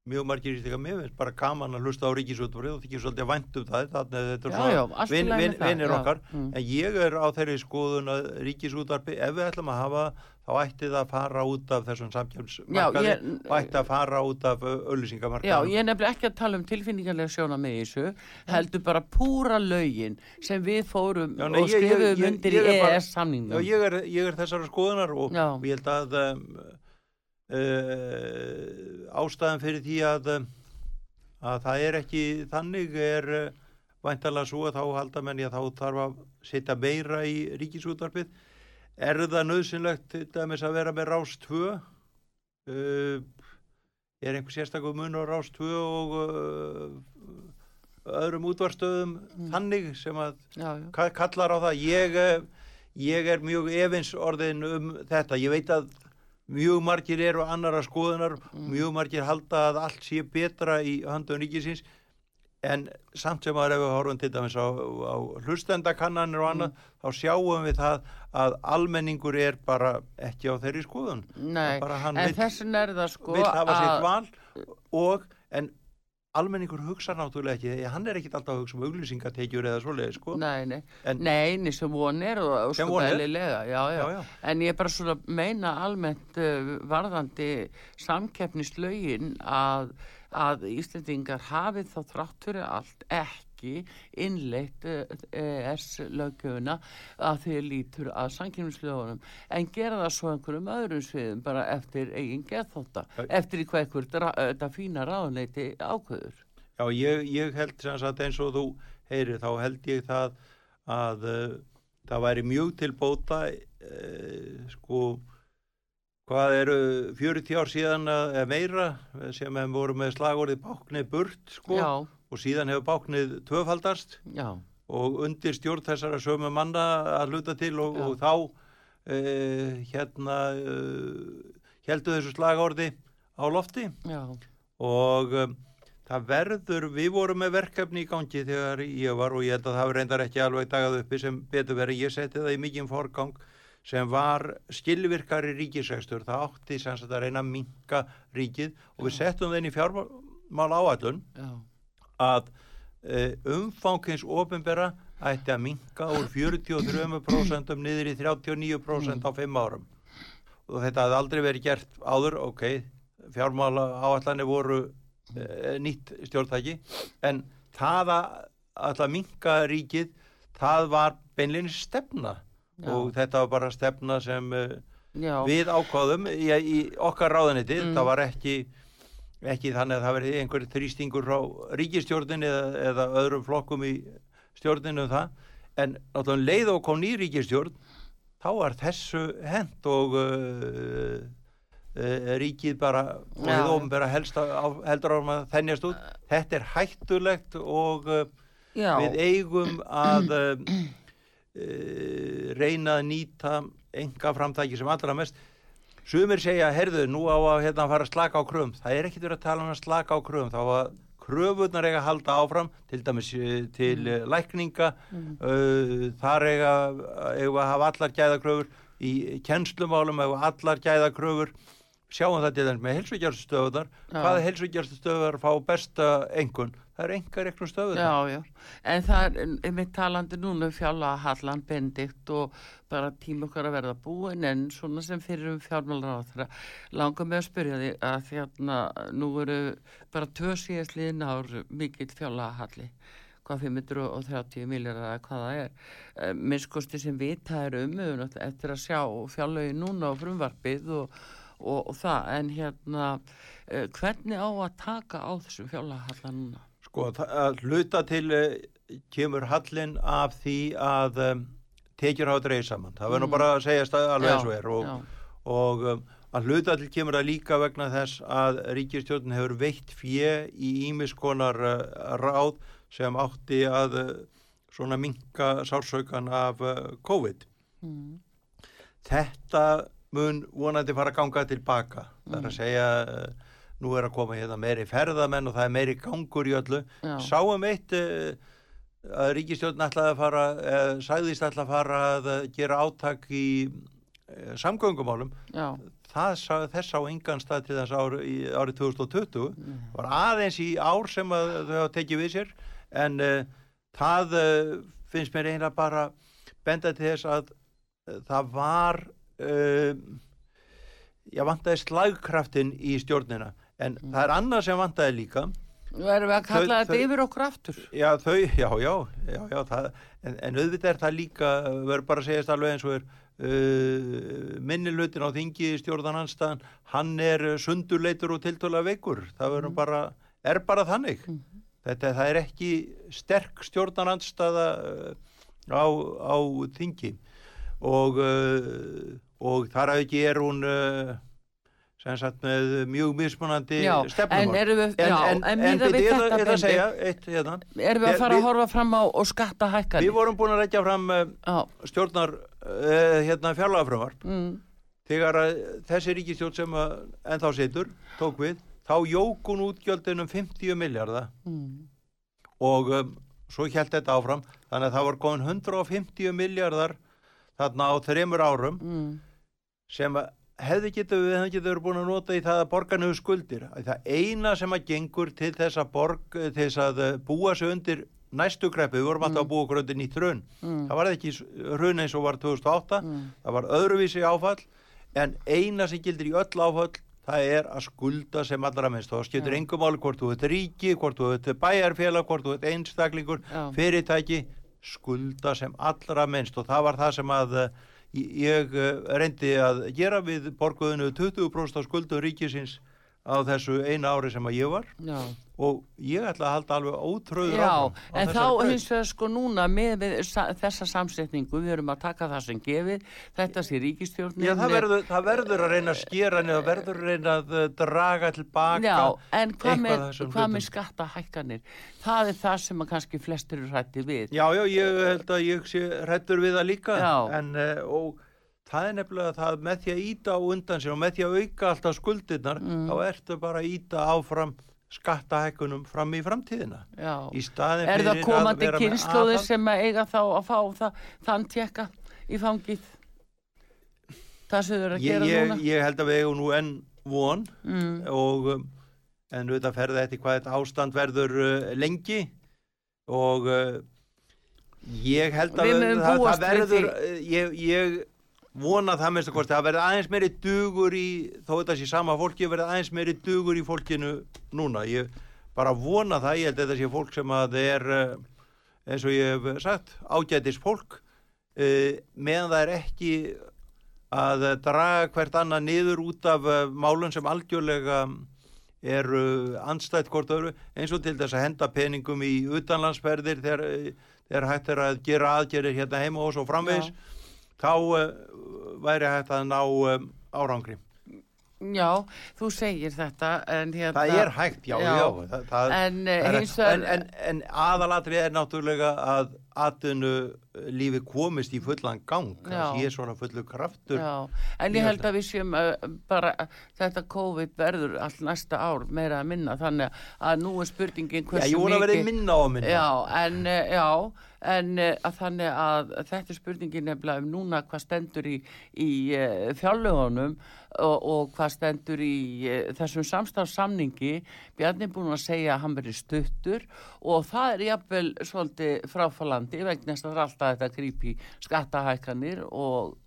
mjög margir í stíka mér finnst bara gaman að hlusta á ríkisútvarpið og þykir svolítið vænt um það þannig að þetta er Já, já, í vin, vin, vinnir já, okkar mm. en ég er á þeirri skoðun að ríkisútvarpið, ef við ætlum að hafa þá ætti það að fara út af þessum samkjömsmarkaði ég- og ætti að fara út af Já, öllusingamarkaði ég er nefnilega ekki að tala um tilfinningarlega sjóna með þessu, heldur bara púra lögin sem við fórum Já, nei, og ég- ég- skrifum ég- undir í ég er bara- EES samningum. Já, ég er, ég er þessara skoðunar og Já. ég held að um, uh, ástæðan fyrir því að að það er ekki þannig er uh, væntalega svo að þá halda menn ég að þá þarf að setja meira í ríkisútvarpið er það nöðsynlegt til dæmis að vera með rás 2 uh, er einhver sérstaklega mun á rás 2 og öðrum útvarstöðum Mm. þannig sem að já, já. ka- kallar á það ég, eh, ég er mjög efins orðin um þetta ég veit að mjög margir eru annara skoðunar Mm. mjög margir halda að allt sé betra í höndun ríkisins. En samt sem að ef við horfum til dæmis á, á hlustendakannanir og annað þá sjáum við það að almenningur er bara ekki á þeirri skoðun. Nei, en vill- þessin er það sko vill hafa sitt að- val og en almenningur hugsa náttúrulega ekki hann er ekkit alltaf að hugsa um auglýsingatekjur eða svoleiði sko Nei, nei, En- nei, nei, sem von er og sko beðlilega, já, já. Já. En ég er bara svona meina almennt uh, varðandi samkeppnislaugin að, að Íslendingar hafi þá þrátt fyrir allt ekki innleitt uh, ES-lögjöfuna að því lítur að samkeppnislaugunum en gera það svo einhverjum öðrum sviðum bara eftir eigin geðþótta, Já. eftir hvað einhver þetta fína ráðuneyti ákveður. Já, ég, ég held sem sagt eins og þú heyri, þá held ég það að uh, það væri mjög til bóta uh, sko hvað eru 40 ár síðan að- meira sem hefum voru með slagorðið báknið burt sko Já, og síðan hefur báknið tvöfaldast. Já, og undir stjórn þessara sömu manna að hluta til og, og þá uh, hérna uh, heldu þessu slagorði á lofti. Já, og um, það verður, við vorum með verkefni í gangi þegar ég var og ég held að það reyndar ekki alveg dagað uppi sem betur verið, ég seti það í mikinn forgang sem var skilvirkari ríkisækstur, það átti sem sagt að reyna að minka ríkið og við settum þenni fjármál áallun já, að uh, umfangins ofinbera ætti að minka úr 43% niður í 39% á 5 árum og þetta hafði aldrei verið gert áður, ok, fjármála áallanir voru uh, nýtt stjórntæki en það að alltaf minka ríkið það var beinleginni stefna Já. og þetta var bara stefna sem uh, já. við ákváðum í, í okkar ráðaniti, Mm. það var ekki ekki þannig að það verði einhver þrýstingur frá ríkistjórnin eða, eða öðrum flokkum í stjórninu um það, en náttúrulega um leið og kom ný ríkistjórn þá var þessu hent og uh, uh, ríkið bara og við ofnbæra heldur árum að þennjast út. Þetta er hættulegt og uh, við eigum að uh, uh, reyna að nýta enga framtæki sem allra mest sumir segja, herðu, nú á að hérna, fara að slaka á kröfum, það er ekkit verið að tala um að slaka á kröfum, þá að kröfunar eiga að halda áfram, til dæmis eh, til mm. lækninga. Uh, þar eiga, eiga að hafa allar gæðakröfur. Í kennslumálum eiga allar gæðakröfur. Sjáum það til dæmis með helsvíkjarstöðunar Já. hvaða helsvíkjarstöðunar fá besta engun, það er enga reiknum stöðunar Já, já, en það er einmitt talandi núna um fjalla Hallan Bendikt og bara tíma okkar að verða búin en svona sem fyrir um fjármálar á þeirra langar með að spyrja því að hérna nú eru bara tvö síðast liðin ár mikill fjalla Halli hvað 530 miljardar eða hvað það er. Uh, minnskosti sem um við höfum náttúrulega eftir að sjá fjárlögin núna á frumvarpið og, og, og það. En hérna uh, hvernig á að taka á þessum fjárlega Hallan núna? Sko, hluta til uh, kemur hallin af því að um, tekjur hafa dreigð saman. Það verður Mm. bara að segja stað alveg eins og er og, og um, að hluta til kemur það líka vegna þess að ríkistjórn hefur veitt fjö í ímiskonar uh, ráð sem átti að uh, svona minka sársaukan af uh, COVID. Mm. Þetta mun vonandi fara að ganga tilbaka. Það er að segja, uh, nú er að koma hérna meiri ferðamenn og það er meiri gangur í öllu. Já. Sáum eitt uh, að ríkistjórn ætlaði að fara, uh, sagðist ætlaði að fara að gera átak í uh, samgöngumálum. Já, Það sá, þess á engan stað til þess ári, í, árið 2020. Það var aðeins í ár sem að þau hafa tekið við sér en það finnst mér eiginlega bara benda til þess að það var ég vantaði slagkraftin í stjórnina en það er annað sem vantaði líka nú erum við að kalla Þau- þetta þau- yfir okkur aftur. já þau, já, já, já, já það, en, en auðvitað er það líka verður bara að segjast alveg eins og er uh, minni hlutin á þingi stjórnananstæðan, hann er uh, sundurleitur og tiltöla veikur, það verður bara er bara þannig. Mhm. Þetta það er ekki sterk stjórnarandstaða uh, á, á þingi og, uh, og þar að ekki er hún uh, sagt með mjög mismunandi Já, stefnum. en erum við, já, en miða við þetta, er að Benedikt, segja eitt hérna. erum við að Við- fara að við- horfa fram á og skatta hækkanir? Við vorum búin að leggja fram uh, stjórnar uh, hérna fjárlagafrömmarp mm, þegar að þessi ríkistjórn sem að ennþá situr tók við þá jók hún útgjöldin um 50 miljardar mm, og um, svo held þetta áfram. Þannig að það var komin 150 miljardar þarna á þreymur árum mm, sem að hefði getur við hefði getur búin að nota í það að borga niður skuldir. Að það eina sem að gengur til þess að borg til þess að uh, búa sig undir næstu greppi, við vorum alltaf að búa okkur undir nýtt hrun. Mm, það var ekki hrun eins og var 2008 mm, það var öðruvísi áfall en eina sem gildir í öll áfall það er að skulda sem allra minnst. Það skiptir Já. engum máli hvort þú ert ríki, hvort þú ert bæjarfélag hvort þú ert einstaklingur, Já. fyrirtæki skulda sem allra minnst. Og það var það sem að eh, ég eh, reyndi að gera við borguðinu 20% af skuldum ríkisins á þessu eina ári sem að ég var já. og ég ætla að halda alveg ótröður Já, áfram á en þá hins vegar sko núna með við, sa, þessa samsetningu, við erum að taka það sem gefið, þetta sé ríkistjórnin. Já, það verður, það verður að reyna að skera niður, það verður að reyna að uh, draga tilbaka Já, en hvað með, hvað með skattahækkanir? Það er það sem að kannski flestir eru hrætti við. Já, já, ég held að ég sé hrættur við það líka Já. en uh, og það er nefnilega það með því að íta á undan sér og með því að auka alltaf skuldirnar Mm. þá ertu bara að íta áfram skattahækkunum fram í framtíðina Já. í staðin Er það fyrir komandi að vera með kynnslóðir aðhald. sem að eiga þá að fá það, þann tjekka í fangið? Það sem þau eru að ég, gera ég, núna? ég held að við eigum nú enn von Mm, og um, en auðvitað ferði eftir hvað þetta ástand verður uh, lengi og uh, ég held að munum það, það verður uh, ég, ég vona það minnst að kosti það verður aðeins meiri dugur í þó þetta sé sama fólki verður aðeins meiri dugur í fólkinu núna. Ég bara vona það, ég held að þetta sé fólk sem að er uh, eins og ég hef sagt ágætis fólk uh, meðan það er ekki að eh, draga hvert annað niður út af uh, málun sem algjörlega eru andstætt hvort öðru eins og til þess að henda peningum í utanlandsferðir þegar, eh, þegar hægt er að gera aðgerir hérna heima og svo framvegis þá uh, væri hægt að ná um, árangri. Já, þú segir þetta en hérna... Það er hægt, já, já. Já. það, það, En, eh, er- en, en, en aðalatrið er náttúrulega að atvinnu lífi komist í fullan gang. Já. Það sé svona fullu kraftur. Já, en Ég held að við séum uh, bara þetta COVID verður allt næsta ár meira að minna þannig að nú er spurningin Já, hversu ég vona að verði minna á að minna. Já, en, uh, já, en að þannig að þetta er spurningin nefnilega um núna hvað stendur í, í fjárlögunum og, og hvað stendur í uh, þessum samstafssamningi Bjarni er búin að segja að hann verið stuttur og það er jafnvel svolítið fráfalandi vegna þess að er alltaf þetta grípi skattahækkanir og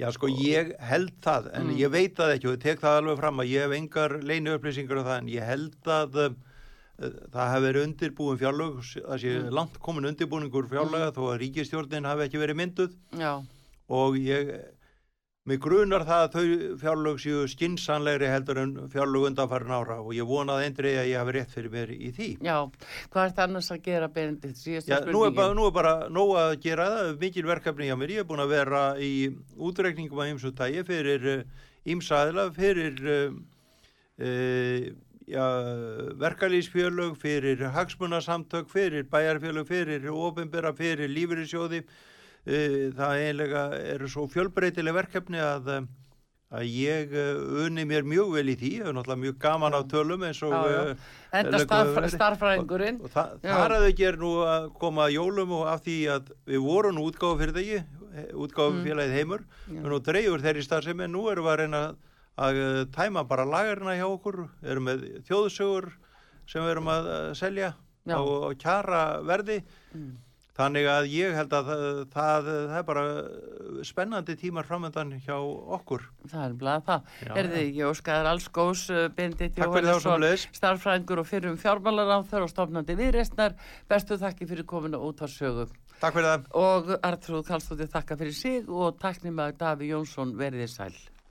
Já, sko, ég held það, en Mm. ég veit það ekki og ég tek það alveg fram að ég hef engar leini upplýsingar um það, en ég held að uh, það hafi verið undirbúin fjárlög, það sé Mm. langt komin undirbúningur fjárlega þó að ríkistjórnin hafi ekki verið mynduð já, og ég, mig grunar það að þau fjárlög séu skinsanlegri heldur en fjárlög undanfærin ára og ég vonaði eindrið að ég hafi rétt fyrir mér í því. já, hvað er það annars að gera síðasta Já, nú er, bara, nú er bara nóg að gera. Það, mikil verkefni hjá mér, ég er búin að vera í útreikningum að ymsu tægi fyrir ymsaðila, fyrir uh, uh, já, verkalýsfjölög, fyrir hagsmunasamtök, fyrir bæjarfjölög, fyrir ofinbera, fyrir lífyrirsjóði, uh, það eiginlega eru svo fjölbreytileg verkefni að uh, að ég uh, unni mér mjög vel í því, er náttúrulega mjög gaman á tölum eins og enda leggur starf, verið. starffræðingurinn og það, Já. þar að þau ger nú að koma að jólum og af því að við vorum nú útgáfa fyrir þegi útgáfa Mm. félagið heimur Já. og nú dreifur þeirri starfsemi en nú erum við að reyna að tæma bara lagarna hjá okkur erum með þjóðsögur sem við erum að selja á, á kjara verði Mm. Þannig að ég held að það, það, það er bara spennandi tímar framöndan hjá okkur. Það er bara það, erði ég óskaðar alls góðs fyrir það Jóhannesson starffræðingur og fyrrum fjármálar á þar og stofnandi viðreistnar bestu þakki fyrir kominu út á sögu. Takk fyrir það. Og Artrúð Kallstóttir þakka fyrir sig og taknum að Daví Jónsson verðið sæl